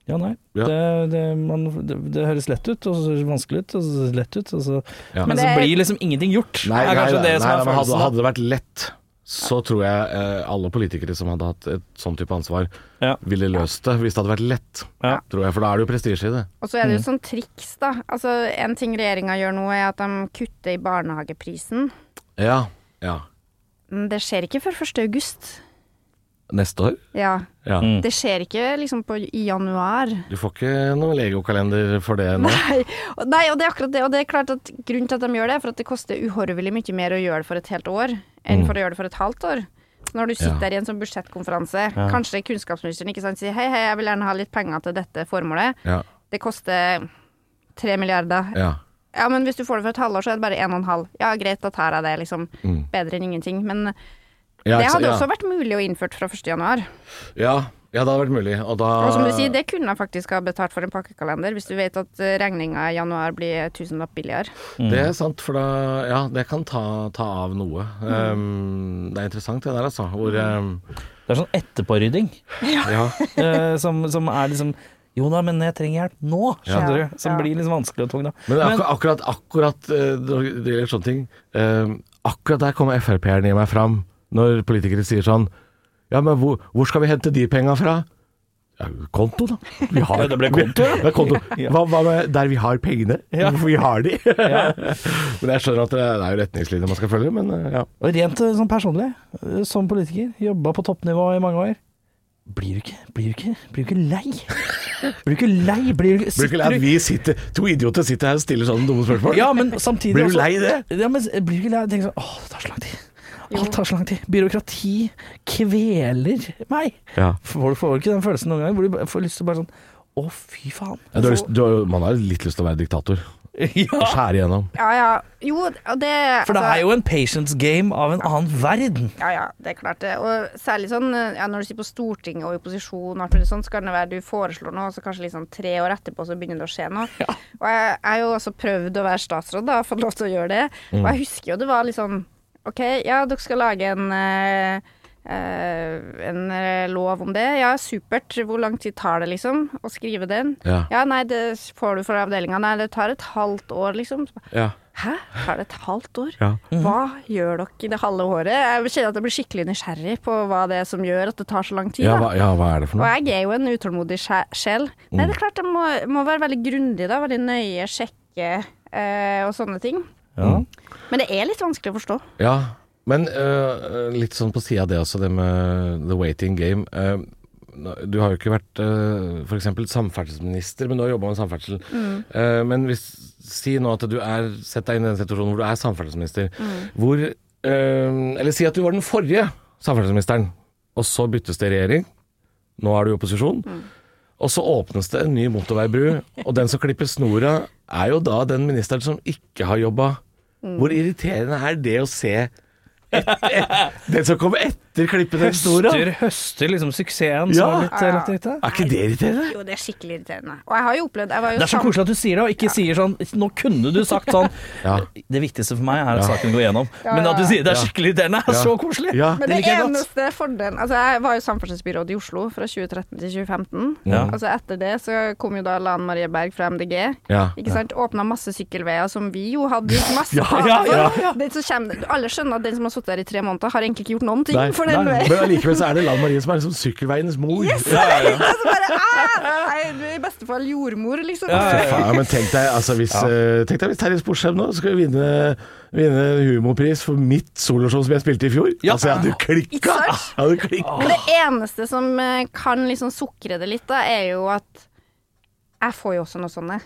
Ja, nei. Ja. Det, det, man, det, det høres lett ut, og så høres det vanskelig ut, og så høres det lett ut. Og så, Ja. Men Men så blir liksom ingenting gjort. Nei, er nei, nei, som nei, er hadde, hadde det vært lett, så tror jeg eh, alle politikere som hadde hatt et sånn type ansvar, Ja. ville løst det hvis det hadde vært lett. Ja. Tror jeg, For da er det jo prestisje i det. Og så er det jo Mm. sånn triks, da. Altså, en ting regjeringa gjør nå, er at de kutter i barnehageprisen. Ja. ja. Men det skjer ikke før 1. august. Neste år? Ja. Ja. Mm. Det skjer ikke liksom på, i januar. Du får ikke noen legokalender for det nå? Nei, og- nei, og det er akkurat det. Og det er klart at grunnen til at de gjør det, er for at det koster uhorvelig mye mer å gjøre det for et helt år, enn Mm. for å gjøre det for et halvt år. Så når du sitter Ja. der i en sånn budsjettkonferanse, kanskje kunnskapsministeren ikke sant, sier hei, hei, jeg vil gjerne ha litt penger til dette formålet. Ja. Det koster tre milliarder. ja. Ja, men hvis du får det for et halvår, så er det bare en og en halv. Ja, greit, da tar jeg det, liksom. Mm. Bedre enn ingenting. Men Ja, det hadde ja. også vært mulig å innføre fra 1. januar. Ja, ja, det hadde vært mulig. Og da Og som du sier, det kunne jeg faktisk ha betalt for en pakkekalender, hvis du vet at regninga i januar blir tusenlapp billigere. Det er sant, for da Ja, det kan ta, ta av noe. Mm. Um, det er interessant det der, altså. Hvor um, Det er sånn etterpårydding Ja. uh, [laughs] som, som er liksom Jo da, men jeg trenger hjelp nå, skjønner Ja. du. Som Ja. blir liksom vanskelig og tung, da. Men akkurat, akkurat, akkurat eh, når det gjelder sånne ting eh, Akkurat der kommer Frp-eren i meg fram, når politikere sier sånn Ja, men hvor, hvor skal vi hente de penga fra? Ja, konto, da. Vi [laughs] har, Ja, det ble konto, ja. [laughs] Det konto. [laughs] Hva, hva med der vi har pengene? Ja. Vi har de? men jeg skjønner at det er jo retningslinjer man skal følge, men eh, ja. Og rent sånn personlig, som politiker, jobba på toppnivå i mange år. Blir du ikke, blir du ikke, blir du ikke lei? Blir du ikke lei? Blir du ikke, Blir du ikke lei at vi sitter, to idioter sitter her og stiller sånne dumme spørsmål? Ja, men samtidig Blir du også- lei det? Ja, men blir du ikke lei? Tenk sånn, åh, det tar så lang tid. Alt tar så lang tid. Byråkrati kveler meg. Ja. Får, får ikke den følelsen noen gang hvor du får lyst til bare sånn, å fy faen. Ja, du har, lyst- du har, man har litt lyst til å være diktator. [laughs] Ja, Skjære igjennom. Ja ja. Jo, det for det altså- er jo en patience game av en annen verden. Ja, ja, det er klart det. Og særlig sånn ja, når du sitter på Stortinget og i opposisjon, og alt mulig sånt, så kan det være du foreslår noe, og så kanskje liksom tre år etterpå så begynner det å skje noe. Og jeg har jo også prøvd å være statsråd, da, fått lov til å gjøre det. Og jeg husker jo det var sånn OK, ja, dere skal lage en eh, en eh, lov om det. Ja, supert. Hvor lang tid tar det, liksom, å skrive den? Ja. Ja, nei, det får du fra avdelinga. Nei, det tar et halvt år, liksom. Ja. Hæ? Tar det et halvt år? Ja. Hva gjør dere i det halve året? Jeg kjenner at jeg blir skikkelig nysgjerrig på hva det er som gjør at det tar så lang tid. Ja, hva, ja, hva er det for noe? Og jeg er jo en utålmodig sjel. sjel. Nei, det er klart jeg må, må være veldig grundig, da. Veldig nøye, sjekke eh, og sånne ting. Ja. Men det er litt vanskelig å forstå. Ja, men uh, litt sånn på sida av det også, det med the waiting game. Uh, du har jo ikke vært uh, for f.eks. samferdselsminister, men du har jobba med samferdsel. Øh, men hvis, si nå at du er Sett deg inn i den situasjonen hvor du er samferdselsminister. Hvor øh, Eller si at du var den forrige samferdselsministeren, og så byttes det regjering. Nå er du i opposisjon. Og så åpnes det en ny motorveibru, [laughs] og den som klipper snora, er jo da den ministeren som ikke har jobba. Hvor irriterende er det å se et, et, den som kommer etter etter klippetekst-orda. Høster, høster liksom suksessen Ja. som er blitt lagt ut der. Er ikke det irriterende? Jo, det er skikkelig irriterende. Og jeg har jo opplevd jeg var jo Det er så koselig at du sier det, og ikke sier sånn Nå kunne du sagt sånn. [laughs] Ja. Det viktigste for meg er at Ja. saken går gjennom. Ja, Men at du sier det er skikkelig irriterende, er Ja. så koselig. Ja. Men Det det, godt. eneste fordelen Altså, jeg var jo samferdselsbyråd i Oslo fra 2013 til 2015. Ja. Altså, etter det så kom jo da Lan Marie Berg fra MDG. Ja. Ikke sant? Åpna masse sykkelveier som vi jo hadde gjort masse Ja, ja, ja, kommer, alle skjønner at den som har sittet der i tre måneder, har egentlig ikke gjort noen ting Nei, for den nei. Men allikevel så er det Lan Marie som er liksom sykkelveiens mor. Altså [laughs] bare, ah, nei, du er i beste fall jordmor, liksom. Ja, faen, men tenk deg, altså, hvis, tenk deg hvis Terje Sporsheim nå skal vinne, vinne humorpris for mitt soloshow som jeg spilte i fjor. Ja. Altså, jeg hadde klikka! Hadde klikka. Det eneste som eh, kan liksom sukre det litt, da, er jo at jeg får jo også noe sånne.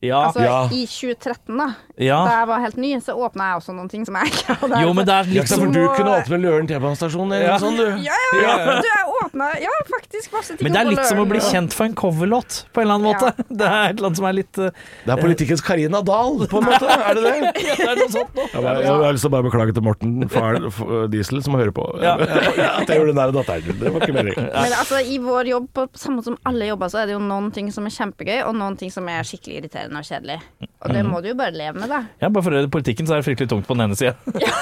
Ja, Altså, Ja. I 2013, da ja. da jeg var helt ny, så åpna jeg også noen ting som jeg ikke hadde Jo, men det er Ja, for du kunne åpne Løren T-banestasjon eller Ja. noe sånt, du. Ja, ja, ja. Du, jeg åpna Ja, faktisk masse ting Men det er litt som å bli kjent for en coverlåt, på en eller annen måte. [laughs] Det er et eller annet som er litt uh, Det er politikkens Karina Dahl, på en måte. Er det det? [laughs] Ja, det er noe sånt nå. Jeg, bare, jeg har lyst til å bare beklage til Morten far, f- Diesel, som hører på. Ja. [laughs] At jeg gjorde den nære datteren. Det var ikke meningen. Men altså, i vår jobb, på samme måte som alle jobber, så er det jo noen ting som er kjempegøy, og noen ting som er skikkelig irriterende og kjedelig. Og det må du jo bare leve med, da. Ja, bare for å politikken så er det fryktelig tungt på den ene sida.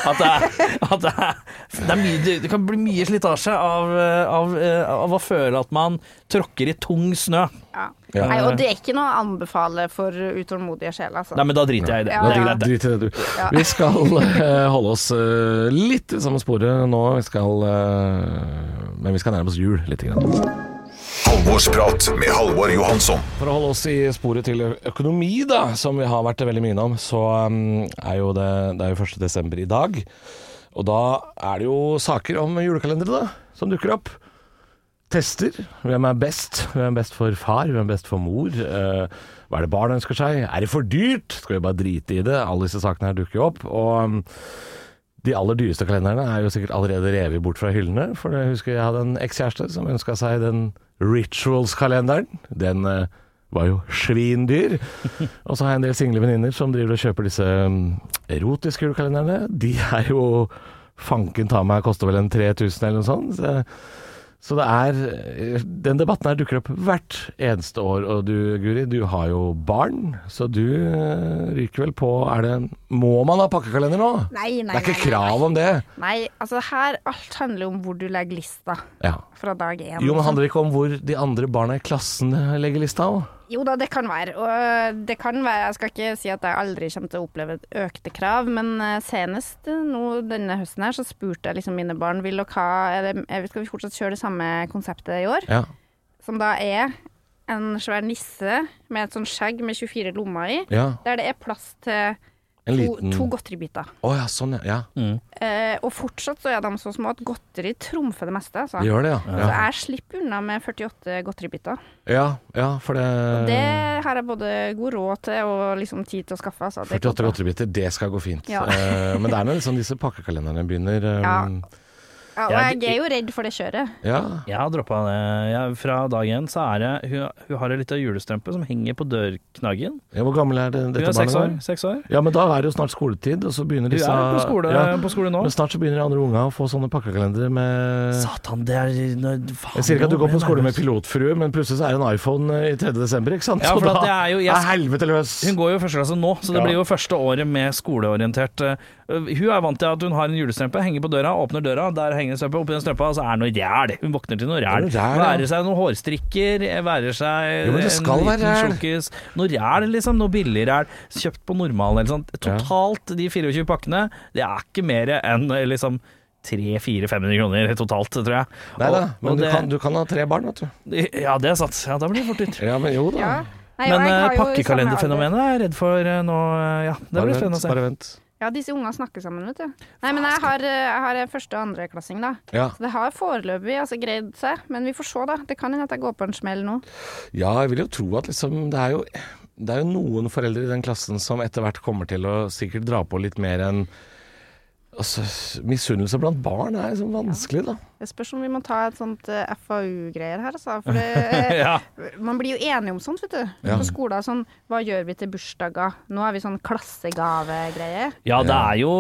At, det er, at det, er, det, er mye, det- det kan bli mye slitasje av, eh, av, av å føle at man tråkker i tung snø. Ja. Ja. Nei, og det er ikke noe å anbefale for utålmodige sjeler, altså. Nei, men da driter jeg i det. Ja, Da ja. driter jeg i det. Drit i det, du. Ja. Vi skal uh, holde oss uh, litt i samme sporet nå. Vi skal uh, Men vi skal nærme oss jul litt. Grann. Halvorsprat med Halvor Johansson. For å holde oss i sporet til økonomi, da, som vi har vært veldig mye innom, så um, er jo det, det er jo 1. desember i dag. Og da er det jo saker om julekalendere da, som dukker opp. Tester. Hvem er best? Hvem er best for far? Hvem er best for mor? Eh, hva er det barn ønsker seg? Er det for dyrt? Skal vi bare drite i det? Alle disse sakene her dukker jo opp. Og um, de aller dyreste kalenderne er jo sikkert allerede revet bort fra hyllene. For jeg husker jeg hadde en ekskjæreste som ønska seg den Rituals-kalenderen. Den uh, var jo svindyr. [laughs] Og så har jeg en del single venninner som driver og kjøper disse um, erotiske julekalenderne. De er jo fanken ta meg koster vel en 3000 eller noe sånt. Så, så det er eh, Den debatten her dukker opp hvert eneste år. Og du, Guri, du har jo barn, så du eh, ryker vel på Er det Må man ha pakkekalender nå? Nei, nei, det er ikke nei, nei, krav om det. Nei, altså her alt handler om hvor du legger lista Ja. fra dag én. Jo, men handler det ikke om hvor de andre barna i klassen legger lista òg? Jo da, det kan være. Og det kan være Jeg skal ikke si at jeg aldri kommer til å oppleve økte krav, men eh, senest eh, nå denne høsten her, så spurte jeg liksom mine barn vil dere ha det, Skal vi fortsatt kjøre det samme konseptet i år? Ja. Som da er en svær nisse med et sånn skjegg med 24 lommer i, ja. der det er plass til En to, liten to godteribiter. Å ja, sånn ja. ja. Eh, og fortsatt så er de så små at godteri trumfer det meste. Altså. Det gjør det, ja. Så Ja, jeg slipper unna med 48 godteribiter. ja, ja for det Det har jeg både god råd til og liksom tid til å skaffe. Altså. 48 går bra. godteribiter, det skal gå fint. Ja. Eh, men det er når liksom disse pakkekalenderne begynner Um, Ja. Ja, og jeg er jo redd for det kjøret. ja. Jeg har droppa det. Jeg, fra dag én så er det hun, hun har en liten julestrømpe som henger på dørknaggen. Ja, Hvor gammel er det, Hun dette er seks år. barnet? Seks år. Ja, men da er det jo snart skoletid, og så begynner Hun er på skole, ja. på skole nå. Men snart så begynner de andre unga å få sånne pakkekalendere med Satan, det er faen, Jeg sier ikke at du går på skole med pilotfrue, men plutselig så er det en iPhone eh, i 3. desember, ikke sant? Ja, Så for at da det er jo- jeg- er helvete løs. Hun går jo første klasse nå, så det Ja. blir jo første året med skoleorientert. Uh, Hun er vant til at hun har en julestrømpe, henger på døra, åpner døra, der henger en strømpe, oppi den strømpa, og så er det noe ræl. Hun våkner til noe ræl. Er. Være seg noen hårstrikker, være seg Jo, det skal en liten sjokkis. Noe ræl, liksom. Noe billig ræl. Kjøpt på normalen eller sånt. Totalt, de 24 pakkene, det er ikke mer enn eh, liksom 300-400-500 kroner totalt, tror jeg. Nei da, men og du, det- kan, du kan ha tre barn, vet du. Ja, det er sant. Ja, da blir det fort dyrt. Ja, men jo da. Ja. Nei, Men eh, pakkekalenderfenomenet er jeg redd for eh, nå. eh, Ja, det Bare blir spennende å se. Bare vent. Ja, disse unga snakker sammen, vet du. Nei, men jeg har, eh, jeg har en første- og andreklassing, da. Ja. Så det har foreløpig altså, greid seg, men vi får se, da. Det kan hende at jeg går på en smell nå. ja, jeg vil jo tro at liksom Det er jo, det er jo noen foreldre i den klassen som etter hvert kommer til å sikkert dra på litt mer enn altså, Misunnelse blant barn er liksom vanskelig, da. Det spørs om vi må ta et sånt eh, FAU-greier her, altså. For [laughs] det, Ja. man blir jo enig om sånt, vet du. Ja. På skolen sånn Hva gjør vi til bursdager? Nå har vi sånn klassegavegreie. Ja, det er jo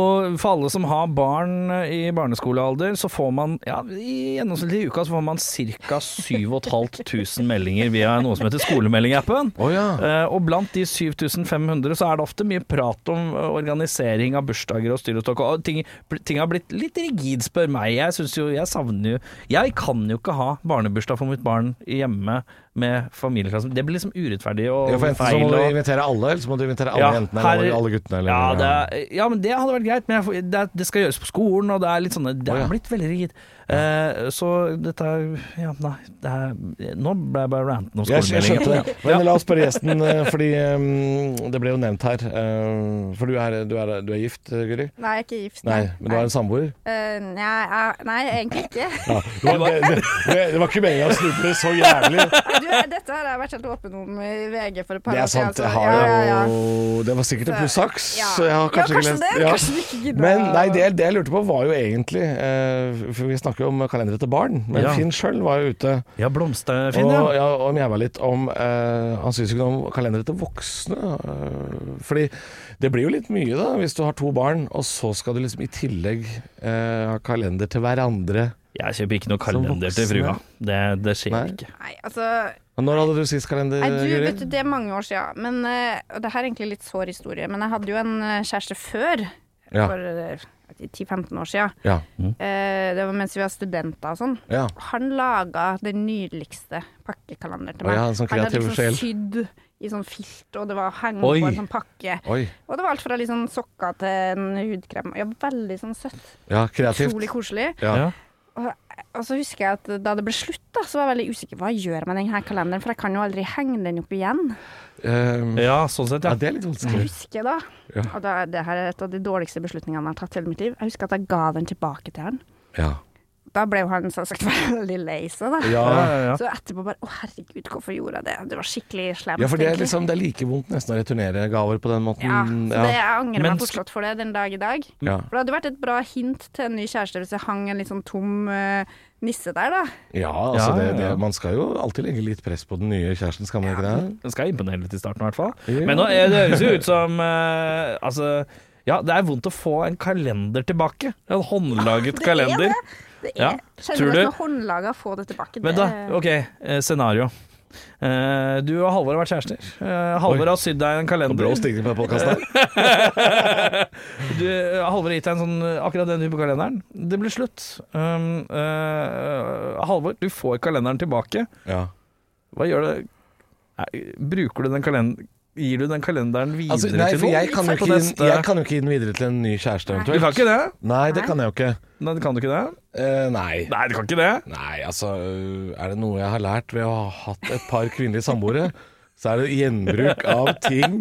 For alle som har barn i barneskolealder, så får man ja, i gjennomsnittlig i uka så får man ca. 7500 [laughs] meldinger via noe som heter Skolemelding-appen. Ja. Eh, og blant de 7500 så er det ofte mye prat om organisering av bursdager og styrestokk. Og ting, ting har blitt litt rigid, spør meg. Jeg synes jo, jeg savner jo Jeg kan jo ikke ha barnebursdag for mitt barn hjemme med familieklassen. Det blir liksom urettferdig og Ja, for enten så må du invitere alle, eller så må du invitere alle Ja, jentene her- eller alle guttene. Eller, ja, det er, ja, men det hadde vært greit. Men jeg, det, det skal gjøres på skolen, og det er litt sånn Det er blitt veldig rigid. Eh, så dette er Ja, nei. Det er, nå ble jeg bare ranten om Jeg, jeg skjønte det. Men la oss spørre gjesten, eh, fordi um, det ble jo nevnt her. Uh, For du er, du er, du er gift, Guri? Nei, jeg er ikke gift. Nei, men du har en samboer? Uh, nei, jeg- nei, egentlig ikke. Ja. Det, var, det, det, det var ikke meningen å snuble så jævlig. Du, dette har jeg vært helt åpen om i VG for et par Det er sant. Jeg så- har ja, ja, ja. Det var sikkert en plussaks. Ja. så jeg har kanskje, ja, kanskje det. Kanskje du ikke gidder Men nei, det, det jeg lurte på var jo egentlig uh, For vi snakker jo om kalendere til barn. Men Ja. Finn sjøl var jo ute Ja, Blomsterfinn, og, ja. ja, og mjaua litt om eh, Han syns ikke noe om kalendere til voksne. eh, fordi det blir jo litt mye, da, hvis du har to barn, og så skal du liksom i tillegg eh, ha kalender til hverandre. Jeg kjøper ikke noe kalender til frua. Det, det skjer Nei. ikke. Nei, altså Når hadde du sist kalender, Nei, du, Guri? vet du, det er mange år siden. Men, eh, og det her er egentlig litt sår historie, men jeg hadde jo en eh, kjæreste før. Ja. For eh, 10-15 år siden. Ja. Eh, det var mens vi var studenter og sånn. ja. Han laga den nydeligste pakkekalender til meg. ja, sånn han hadde liksom sjel. liksom sydd i sånn filt, og det var hengt på en sånn pakke. Oi. Og det var alt fra sånn sokker til en hudkrem. Ja, veldig sånn søtt. Ja, kreativt. Utrolig koselig. Ja. Og så husker jeg at da det ble slutt, da, så var jeg veldig usikker. Hva gjør jeg med denne kalenderen? For jeg kan jo aldri henge den opp igjen. Um, ja, sånn sett, ja, ja. det er litt vanskelig. jeg husker da, Ja. og da, det her er et av de dårligste beslutningene jeg har tatt i hele mitt liv. Jeg husker at jeg ga den tilbake til han. Ja. Da ble jo han selvsagt veldig [laughs] lei seg, da. Ja. Ja, ja, ja. Så etterpå bare Å, herregud, hvorfor gjorde jeg det? Det var skikkelig slemt. ja, for det er, liksom, det er like vondt nesten å returnere gaver på den måten. ja, så det, jeg angrer meg fortsatt for det den dag i dag. Ja. For det hadde vært et bra hint til en ny kjæreste hvis jeg hang en litt sånn tom uh, nisse der, da. Ja, altså Ja, det, ja, ja. det, man skal jo alltid legge litt press på den nye kjæresten, skal man ikke det? Den skal imponere litt i starten, i hvert fall. Ja. Men nå, er det høres jo ut som uh, Altså, ja, det er vondt å få en kalender tilbake. En håndlaget Det er kalender. det. Det Ja, er du- at noe håndlaga få det tilbake. Men da, OK, eh, scenario. Uh, du og Halvor har vært kjærester. Uh, Halvor Oi. har sydd deg en kalender. Brå stigning på podkasten her. [laughs] Halvor har gitt deg en sånn, akkurat den type kalenderen. Det blir slutt. Um, uh, Halvor, du får kalenderen tilbake. Ja. Hva gjør det Bruker du den kalenderen Gir du den kalenderen videre Altså, nei, til noen? jeg kan, ikke, jeg kan jo ikke gi den videre til en ny kjæreste, Du kan ikke det? Nei, det kan jeg jo ikke. Nei, kan du ikke det? Uh, nei. Nei, du kan ikke det. Nei, altså øh, Er det noe jeg har lært ved å ha hatt et par kvinnelige samboere, [laughs] så er det gjenbruk av ting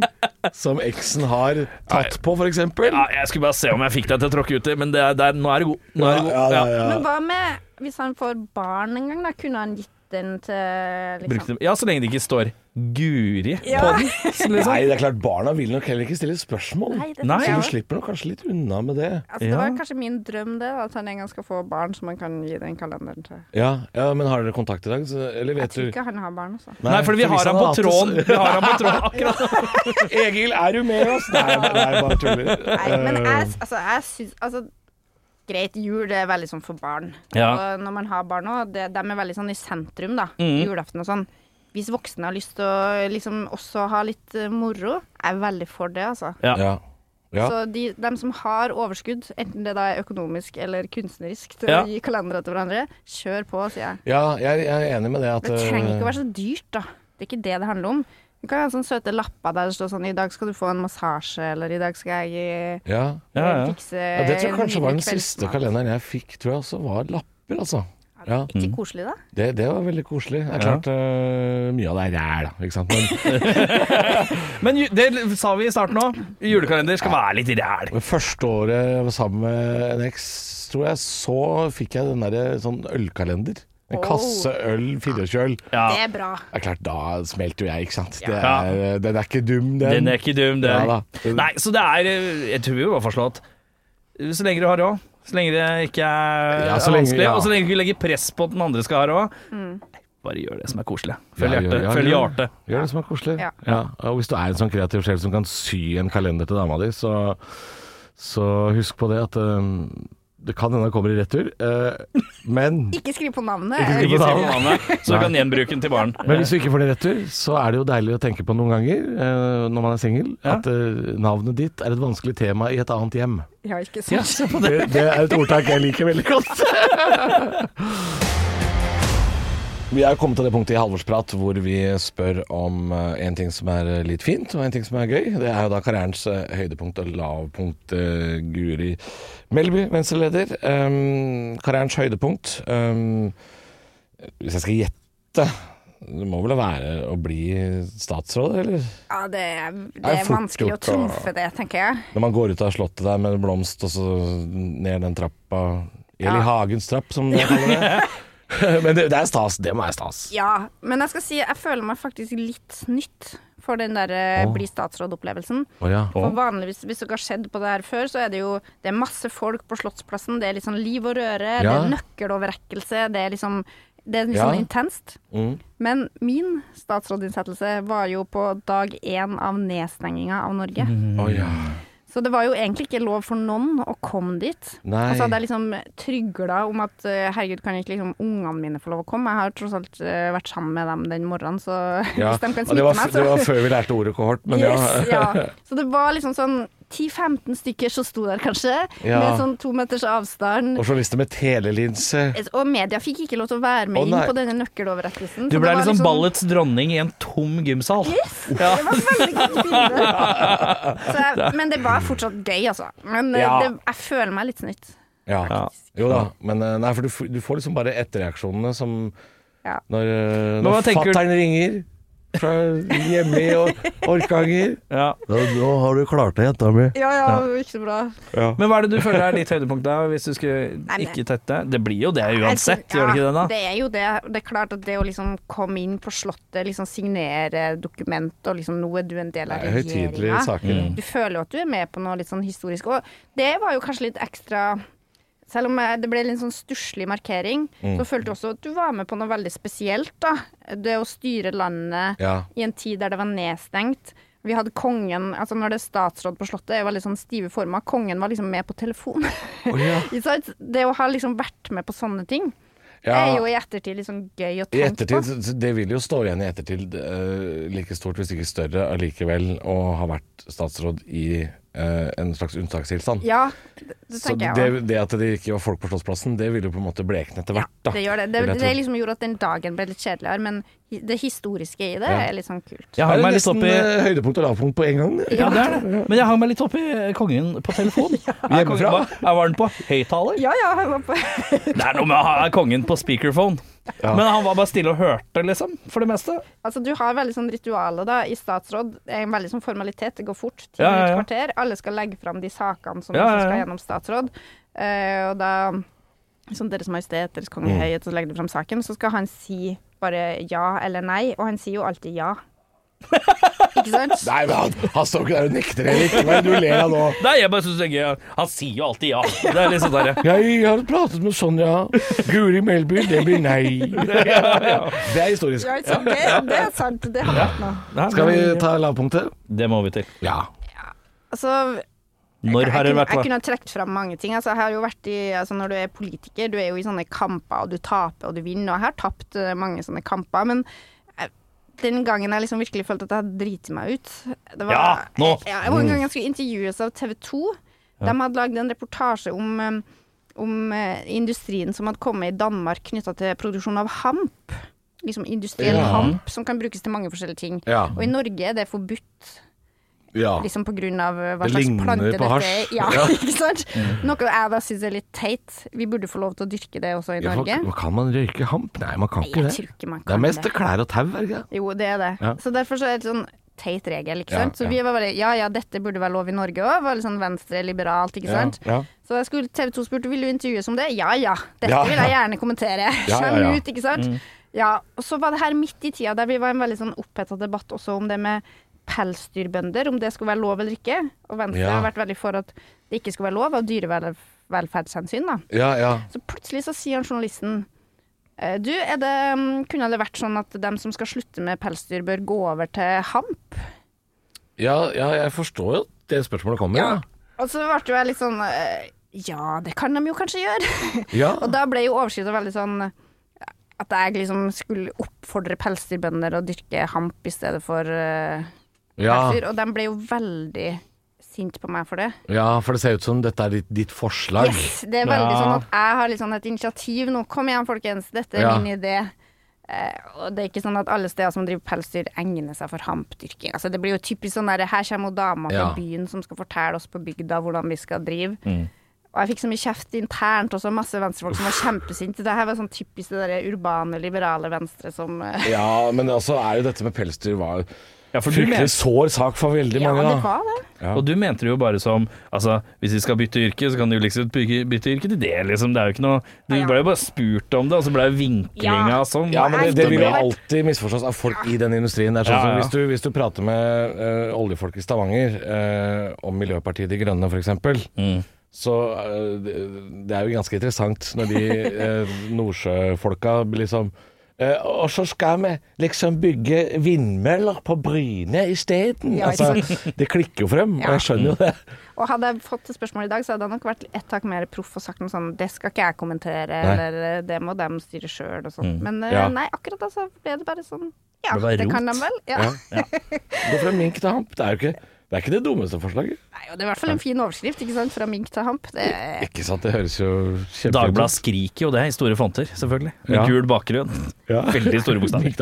som eksen har tatt på, f.eks. Ja, jeg skulle bare se om jeg fikk deg til å tråkke uti, men det er, det er, nå er det god. Nå er det god. Ja, ja, ja. Men hva med hvis han får barn en gang, da? Kunne han gitt den til liksom Brukte- ja, så lenge det ikke står Guri Ja. på den. Liksom. Nei, det er klart barna vil nok heller ikke stille spørsmål. Nei, Nei. Så du slipper nok kanskje litt unna med det. Altså, det Ja. var kanskje min drøm, det. At han en gang skal få barn som han kan gi den kalenderen til. Ja, ja men har dere kontakt i dag? Så, eller Jeg vet tror du ikke han har barn, altså. Nei, for vi har han på det, tråden. så- Vi har han på tråden [laughs] akkurat Egil, er du med oss? Nei, nei bare tuller. Nei, men Eh, jeg, altså, jeg syns Altså, greit, jul det er veldig sånn for barn. Ja. Og når man har barn òg, de er veldig sånn i sentrum, da. Mm. Julaften og sånn. Hvis voksne har lyst til å liksom også ha litt eh, moro, er veldig for det, altså. Ja. ja. ja. Så de, dem som har overskudd, enten det da er økonomisk eller kunstnerisk, til Ja. å gi kalendere til hverandre, kjør på, sier jeg. ja jeg, jeg er enig med det at Det trenger ikke å øh, være så dyrt, da. Det er ikke det det handler om. Du kan ha sånne søte lapper der det står sånn 'I dag skal du få en massasje', eller 'I dag skal jeg eh, ja. Ja, ja. fikse ja, det tror jeg kanskje var den siste kalenderen jeg fikk, tror jeg også var lapper, altså. Ja. Ikke koselig, da? Det, det var veldig koselig. Det er Ja. klart øh, mye av det er ræl, da. Ikke sant? Men [laughs] Men det sa vi i starten òg. Julekalender skal være litt ræl. det første året jeg var sammen med en eks, tror jeg, så fikk jeg den derre sånn ølkalender. En kasse øl, 24-øl. Ja. Det er bra. Det er klart, da smelter jo jeg, ikke sant. Det er, den er ikke dum, den. Den er ikke dum, den. Ja da. Nei, så det er eh, Jeg tror vi fastslå at Så lenge du har råd. Så lenge det ikke er Ja, så lenge- vanskelig, ja. og så lenge du ikke legger press på at den andre skal ha det råd. Bare gjør det som er koselig. Følg Ja, hjertet. gjør- ja, Følg gjør- hjertet. Gjør det som er koselig. Ja. Og hvis du er en sånn kreativ sjel som kan sy en kalender til dama di, så, så husk på det at eh, det kan hende han kommer i retur. eh, men, [laughs] Ikke skriv på navnet. Ikke skriv på skriv navnet. på navnet, så du kan gjenbruke den til barn. men hvis du ikke får det i retur, så er det jo deilig å tenke på noen ganger eh, når man er singel, Ja. at eh, navnet ditt er et vanskelig tema i et annet hjem. Ja, ikke Ja, sant. på det. Det, det er et ordtak jeg liker veldig godt. [laughs] Vi er kommet til det punktet i Halvorsprat hvor vi spør om eh, en ting som er litt fint, og en ting som er gøy. Det er jo da karrierens eh, høydepunkt og lavpunkt. eh, Guri Melby, venstreleder. Um, karrierens høydepunkt. Um, hvis jeg skal gjette det må vel være å bli statsråd, eller? Ja, det er, det er vanskelig å trumfe det, tenker jeg. Når man går ut av slottet der med blomst, og så ned den trappa Eli Ja. Hagens trapp, som de kaller det. [laughs] [laughs] Men det, det er stas. Det må være stas. Ja, men jeg skal si jeg føler meg faktisk litt snytt for den der oh. Bli statsråd-opplevelsen. Oh, ja. For vanligvis, hvis dere har sett på det her før, så er det jo det er masse folk på Slottsplassen. Det er litt sånn liv og røre, det er nøkkeloverrekkelse, det er liksom det er litt Ja. sånn intenst. Mm. Men min statsrådinnsettelse var jo på dag én av nedstenginga av Norge. Å ja. Så det var jo egentlig ikke lov for noen å komme dit. Nei. Og så hadde jeg liksom trygla om at eh, herregud, kan ikke liksom ungene mine få lov å komme? Jeg har tross alt eh, vært sammen med dem den morgenen, så ja. [laughs] hvis de kan smitte meg, meg, det var før vi lærte ordet kohort, men yes, ja. ja. [laughs] Så det var liksom sånn 10-15 stykker som sto der, kanskje, Ja. med sånn to meters avstand. Og journalister med telelinse. Og media fikk ikke lov til å være med Å, inn på denne nøkkeloverrekkelsen. Du ble liksom, liksom ballets dronning i en tom gymsal. Ja. Det var veldig [laughs] godt bilde. Så men det var fortsatt gøy, altså. Men eh, Ja. det, jeg føler meg litt snytt. Ja. Jo da, men eh, nei, for du, du får liksom bare etterreaksjonene som Ja. når, eh, når fattern ringer fra hjemme i Or- Orkanger. Ja. Da, nå har du klart det, jenta mi. Ja ja, ikke så bra. Men hva er det du føler er ditt høydepunkt da, hvis du skulle Nei, men- ikke tette? Det blir jo det uansett, ja, gjør det ikke det da? Det er jo det. Det er klart at det å liksom komme inn på Slottet, liksom signere dokument, og liksom nå er du en del av er høytidelige regjeringa. saker. Mm. Du føler jo at du er med på noe litt sånn historisk. Og det var jo kanskje litt ekstra selv om eh, det ble en sånn stusslig markering, Mm. så følte du også at du var med på noe veldig spesielt. da. Det å styre landet Ja. i en tid der det var nedstengt. Vi hadde kongen altså Når det er statsråd på Slottet, er jo veldig sånn stive former. Kongen var liksom med på telefon. Oh, ja. [laughs] Det å ha liksom vært med på sånne ting, Ja. er jo i ettertid sånn gøy å tenke på. ettertid, på. det vil jo stå igjen i ettertid uh, like stort, hvis ikke større, allikevel å ha vært statsråd i en slags unntakstilstand. Ja, det, det Så jeg det, det at det ikke var folk på Slottsplassen, det ville jo på en måte blekne etter hvert. da. Det gjør det. Det, det liksom gjorde at den dagen ble litt kjedeligere, men det historiske i det Ja. er litt sånn kult. Jeg hang meg litt opp i eh, høydepunkt og lavpunkt på en gang. ja, det er det. Men jeg hang meg litt opp i kongen på telefon. [laughs] ja. Hjemmefra? var, var den på høyttaler? Ja ja, jeg var på [laughs] Det er noe med å ha kongen på speakerphone. Ja. Men han var bare stille og hørte, liksom, for det meste. Altså, du har veldig sånn ritualer da, i statsråd. Det er en veldig sånn formalitet. Det går fort. Ti Ja, ja, ja. kvarter. Alle skal legge fram de sakene som ja. skal gjennom statsråd. Uh, og da Som Deres Majestet, Deres Kongelige Mm. Høyhet, så legger du fram saken. Så skal han si bare ja eller nei, og han sier jo alltid ja. Ikke sant? [laughs] Nei, men han, han står ikke der og nekter heller. Ikke hva er det du ler av nå. Nei, jeg bare synes det er gøy. Han sier jo alltid ja. Det er litt sånn der, Jeg har pratet med Sonja. Guri Melby, det blir nei. [laughs] Det er historisk. Right, ikke? Det, det er sant. Det har vært noe. Skal vi ta lavpunktet? Det må vi til. Ja. Altså, Når har jeg, vært kunne, jeg kunne ha trukket fram mange ting. Altså, jeg har jo vært i, altså, når du er politiker, du er jo i sånne kamper, og du taper og du vinner. Og jeg har tapt eh, mange sånne kamper, men den gangen jeg liksom virkelig følte at jeg driti meg ut det var, Ja, nå! Ja, det var en gang jeg skulle intervjues av TV 2. De hadde lagd en reportasje om, eh, om eh, industrien som hadde kommet i Danmark knytta til produksjon av hamp. Liksom industriell Ja. hamp som kan brukes til mange forskjellige ting. Ja. Og i Norge er det forbudt. Ja. Liksom på grunn av uh, hva Det slags plante dette er. Ja, Ja. [laughs] ikke sant? Noe jeg da syns er litt teit. Vi burde få lov til å dyrke det også i Ja, Norge. Kan man røyke hamp? Nei, man kan Nei, ikke det. ikke man Det er mest det. klær og tau, er det ikke? Jo, det er det. Så derfor så er det sånn teit regel, ikke sant. Så vi var bare ja ja, dette burde være lov i Norge òg. Var litt sånn venstre, liberalt, ikke sant. Så jeg skulle TV 2 spurte vil du intervjues om det. Ja ja, dette vil jeg gjerne kommentere. Ja, ja, ut, ikke sant. Ja, og så var det her midt i tida der vi var en veldig sånn oppheta debatt også om det med pelsdyrbønder, om det skulle være lov eller ikke. Og Venstre Ja. har vært veldig for at det ikke skulle være lov av dyrevelferdshensyn. da. Ja, ja. Så plutselig så sier han journalisten eh, du, er det, mm, kunne det vært sånn at dem som skal slutte med pelsdyr, bør gå over til hamp? ja, ja jeg forstår jo det spørsmålet kommer. Ja. Og så ble jeg litt sånn eh, Ja, det kan de jo kanskje gjøre. [laughs] Ja. Og da ble jo overskriften veldig sånn at jeg liksom skulle oppfordre pelsdyrbønder å dyrke hamp i stedet for eh, Ja. Derfor, Og de ble jo veldig sinte på meg for det. ja, for det ser ut som dette er ditt, ditt forslag. Yes, Det er veldig Ja. sånn at jeg har sånn et initiativ nå. Kom igjen, folkens. Dette er Ja. min idé. Eh, og det er ikke sånn at alle steder som driver pelsdyr, egner seg for hampdyrking. Altså, det blir jo typisk sånn der Her kommer dama fra Ja. byen som skal fortelle oss på bygda hvordan vi skal drive. Mm. Og jeg fikk så mye kjeft internt også, masse venstrefolk som var kjempesinte. Det her var sånn typisk det der urbane, liberale venstre som eh, Ja, men altså er jo dette med pelsdyr var Ja, for du fryktelig men, sår sak for veldig Ja, mange. det da. var det. Ja. og du mente det jo bare som Altså, hvis vi skal bytte yrke, så kan du jo liksom bytte, bytte yrke til det, liksom. Det er jo ikke noe Du Ja. ble jo bare spurt om det, og så ble jo vinklinga Ja. sånn. Ja, men det, det vil jo alltid misforstås av folk i den industrien. Det er sånn Ja, som ja. Hvis, du, hvis du prater med eh, oljefolk i Stavanger eh, om Miljøpartiet De Grønne f.eks., Mm. så eh, det, det er jo ganske interessant når de eh, nordsjøfolka liksom og så skal vi liksom bygge vindmøller på Bryne isteden. Ja, altså, det klikker jo frem, og jeg skjønner jo det. Og hadde jeg fått et spørsmål i dag, så hadde jeg nok vært ett tak mer proff og sagt noe sånn Det skal ikke jeg kommentere, Nei. eller eh, det må dem styre sjøl, og sånn. Men eh, Ja. nei, akkurat da så ble det bare sånn Ja, Det det kan de vel? Ja. Ja. [laughs] Gå fra mink til hamp. Det er jo ikke det, er ikke det dummeste forslaget. Nei, og det er i hvert fall en fin overskrift, ikke sant? Fra mink til hamp. Det Ikke sant, det høres jo kjempefint ut. Dagbladet skriker jo det i store fonter, selvfølgelig. Med Ja. gul bakgrunn. [laughs] Ja. Veldig store bokstaver. Mink.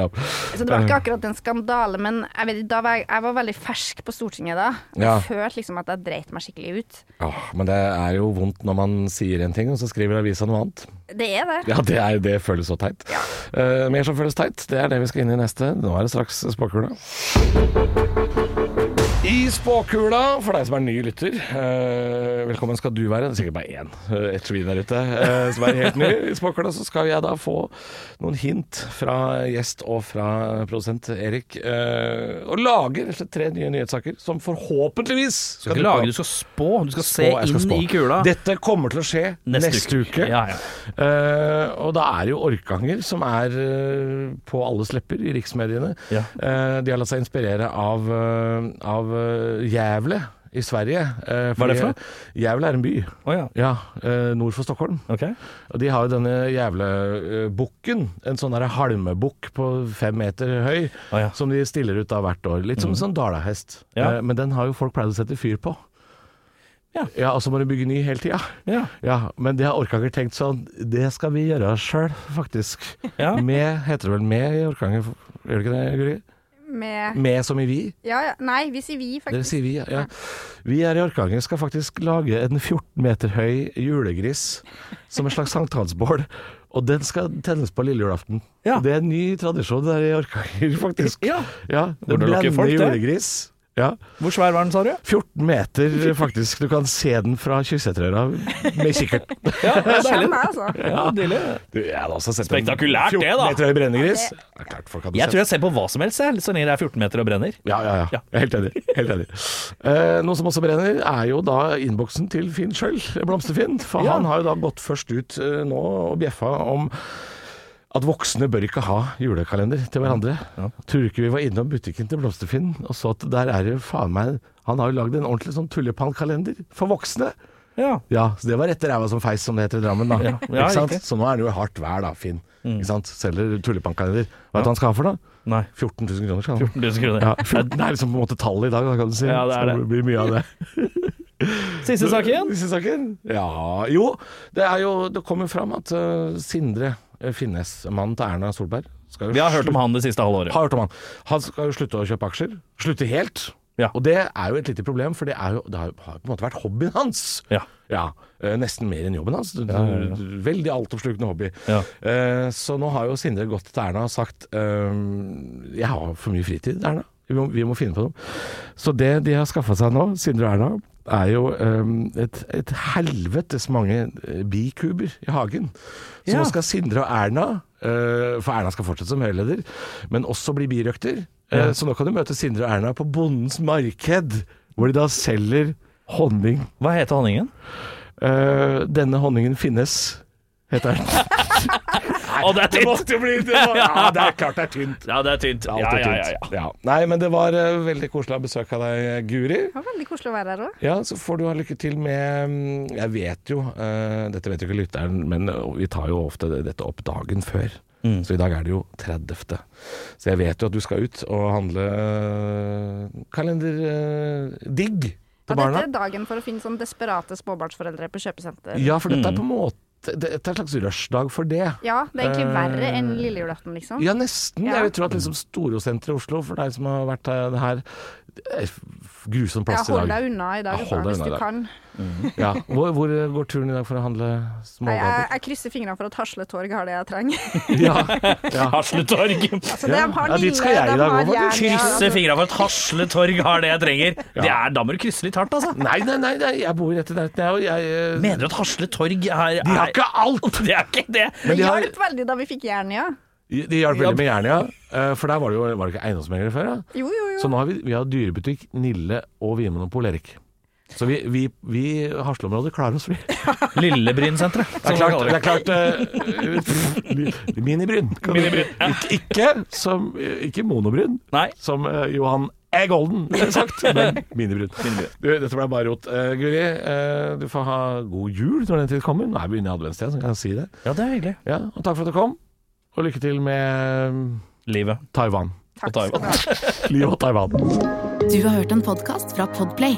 Så det var ikke akkurat en skandale, men jeg, vet, da var jeg, jeg var veldig fersk på Stortinget da. Ja. Jeg følte liksom at jeg dreit meg skikkelig ut. Ja, men det er jo vondt når man sier en ting, og så skriver avisa noe annet. Det er det. Ja, det, er, det føles så teit. Eh, mer som føles teit, det er det vi skal inn i neste. Nå er det straks spåkula. I spåkula, for deg som er ny lytter, eh, velkommen skal du være. Det er sikkert bare én, eh, et svin der ute, eh, som er helt ny. I spåkula så skal jeg da få noen hint fra gjest og fra produsent Erik, eh, og lage rett og slett tre nye nyhetssaker som forhåpentligvis Du skal ikke lage, du skal spå. Du skal Spå, se skal inn spå. i kula. Dette kommer til å skje neste, uke. Ja, ja. Eh, og da er det jo Orkanger som er på alles lepper i riksmediene. Ja. Eh, de har latt seg inspirere av, av Gävle i Sverige. Eh, Hva er det for noe? Gävle er en by. oh, ja. Ja, eh, nord for Stockholm. Okay. Og de har jo denne Gävlebukken, en sånn halmebukk på fem meter høy, oh, ja. som de stiller ut da hvert år. Litt som en sånn dalahest. Ja. Eh, men den har jo folk pleid å sette fyr på. Ja. ja, og så må du bygge ny hele tida. Ja. Ja, men det har Orkanger tenkt sånn Det skal vi gjøre sjøl, faktisk. Ja. Med heter det vel med i Orkanger? Gjør det ikke det, Guri? Med Med som i vi? Ja, ja. Nei, vi sier vi, Dere sier vi, ja. ja. Vi her i Orkanger skal faktisk lage en 14 meter høy julegris som en slags sankthansbål. Og den skal tennes på lille julaften. Ja. Det er en ny tradisjon der i Orkanger, faktisk. Ja. ja Den det blender folk, det. julegris. Ja. Hvor svær var den, sa du? 14 meter, faktisk. Du kan se den fra Kyrksæterøra med kikkert. [laughs] Ja, det er deilig. altså. Ja, deilig. Du, jeg hadde også sett Spektakulært, en det, da. 14 meter høy brennegris. Det klart folk hadde Jeg sett. tror jeg ser på hva som helst, jeg, så lenge det er 14 meter og brenner. Ja, ja, ja. Ja. Jeg er helt enig. Helt enig. Uh, noe som også brenner, er jo da innboksen til Finn sjøl, Blomsterfinn. For Ja. han har jo da gått først ut uh, nå og bjeffa om at voksne bør ikke ha julekalender til hverandre. Tror du ikke vi var innom butikken til Blomsterfinn og så at der er det faen meg Han har jo lagd en ordentlig sånn tullepannkalender for voksne. Ja. Ja, så det var rett ræva som feis, som det heter i Drammen, da. Ja, ja, ikke sant? Ikke. Så nå er det jo hardt vær, da, Finn. Ikke sant? Selger tullepannkalender. Vet du hva han skal ha for noe? Nei. 14 000 kroner skal han ha. 14 000 kroner. Ja, 14, det er liksom på en måte tallet i dag, da, kan du si. Ja, det er Så det. blir mye av det. [laughs] Siste saken? Siste saken? Ja, jo. Det er jo Det kommer fram at uh, Sindre Finnes, mannen til Erna Solberg Vi har hørt om han det siste halve året. Har hørt om han. Han skal jo slutte å kjøpe aksjer. Slutte helt. Ja. Og det er jo et lite problem, for det, er jo, det har jo på en måte vært hobbyen hans. Ja. Ja, eh, Nesten mer enn jobben hans. Veldig altoppslukende hobby. Ja. Eh, så nå har jo Sindre gått til Erna og sagt eh, Jeg har for mye fritid, Erna. Vi må, vi må finne på noe. Så det de har skaffa seg nå, Sindre og Erna, er jo eh, et, et helvetes mange eh, bikuber i hagen. Så Ja. nå skal Sindre og Erna, eh, for Erna skal fortsette som Høyre-leder, men også bli birøkter. Eh, Så nå kan du møte Sindre og Erna på Bondens marked, hvor de da selger honning. Hva heter honningen? Denne honningen finnes, heter den. [laughs] Å, det er tynt! måtte jo bli det. må- Ja, det er klart det er tynt. Ja, det er tynt. Det er Ja, ja, ja, tynt. ja. Ja. Nei, men det var uh, veldig koselig å ha besøk av deg, Guri. Det var veldig koselig å være her òg. Ja, så får du ha lykke til med mm, Jeg vet jo, uh, dette vet jo ikke lytteren, men eh, vi tar jo ofte dette opp dagen før. Mm. Så i dag er det jo 30. Så jeg vet jo at du skal ut og handle uh, kalenderdigg til ja, barna. dette er dagen for å finne sånn desperate småbarnsforeldre på kjøpesenter. Ja, for dette er Mm. på en måte Det er en slags rushdag for det. Ja, det er egentlig uh, verre enn lille julaften, liksom. Ja, nesten. Ja. Jeg vil tro at liksom Storosenteret i Oslo, for deg som har vært her, det her grusom plass f- Grusom Ja, plass i hold deg unna i dag, Ja, hold deg hvis du dag. Kan. Ja. Hvor, hvor går turen i dag for å handle smågaver? jeg, jeg krysser fingrene for at Hasletorg har det jeg trenger. [laughs] Ja, ja. [laughs] Hasletorg. Altså, Ja. Ja, dit skal jeg i dag òg. Krysse fingrene for at Hasletorg har det jeg trenger. Det er, da må du krysse litt hardt, altså. Nei, nei, nei, nei, jeg bor rett i nærheten, jeg. og jeg eh, Mener du at Hasletorg er, de har ikke alt! [laughs] Det er ikke det. Men Det de har, hjalp veldig da vi fikk Jernia. de hjalp veldig med Jernia, eh, for der var det jo var det ikke eiendomsmeglere før. Ja? Jo, jo, jo. Så nå har vi, vi har dyrebutikk, Nille og Vinmonopol Erik. Så vi, vi, vi Hasleområdet klarer oss, vi. [laughs] Lillebrynsenteret. Det er klart, det er klart [laughs] uh, Minibryn. Minibryn, ja. Ikke, ikke, som, ikke monobryn, Nei. som uh, Johan E. Golden ville sagt, [laughs] men minibryn. Du, dette ble bare rot. Uh, Guri, uh, du får ha god jul når den tid kommer. Nå er vi inne i adventstida, så kan jeg si det. Ja, det er hyggelig. Ja, og takk for at du kom. Og lykke til med Livet. Taiwan. Takk og Taiwan. Livet og Taiwan. Du har hørt en podkast fra Podplay.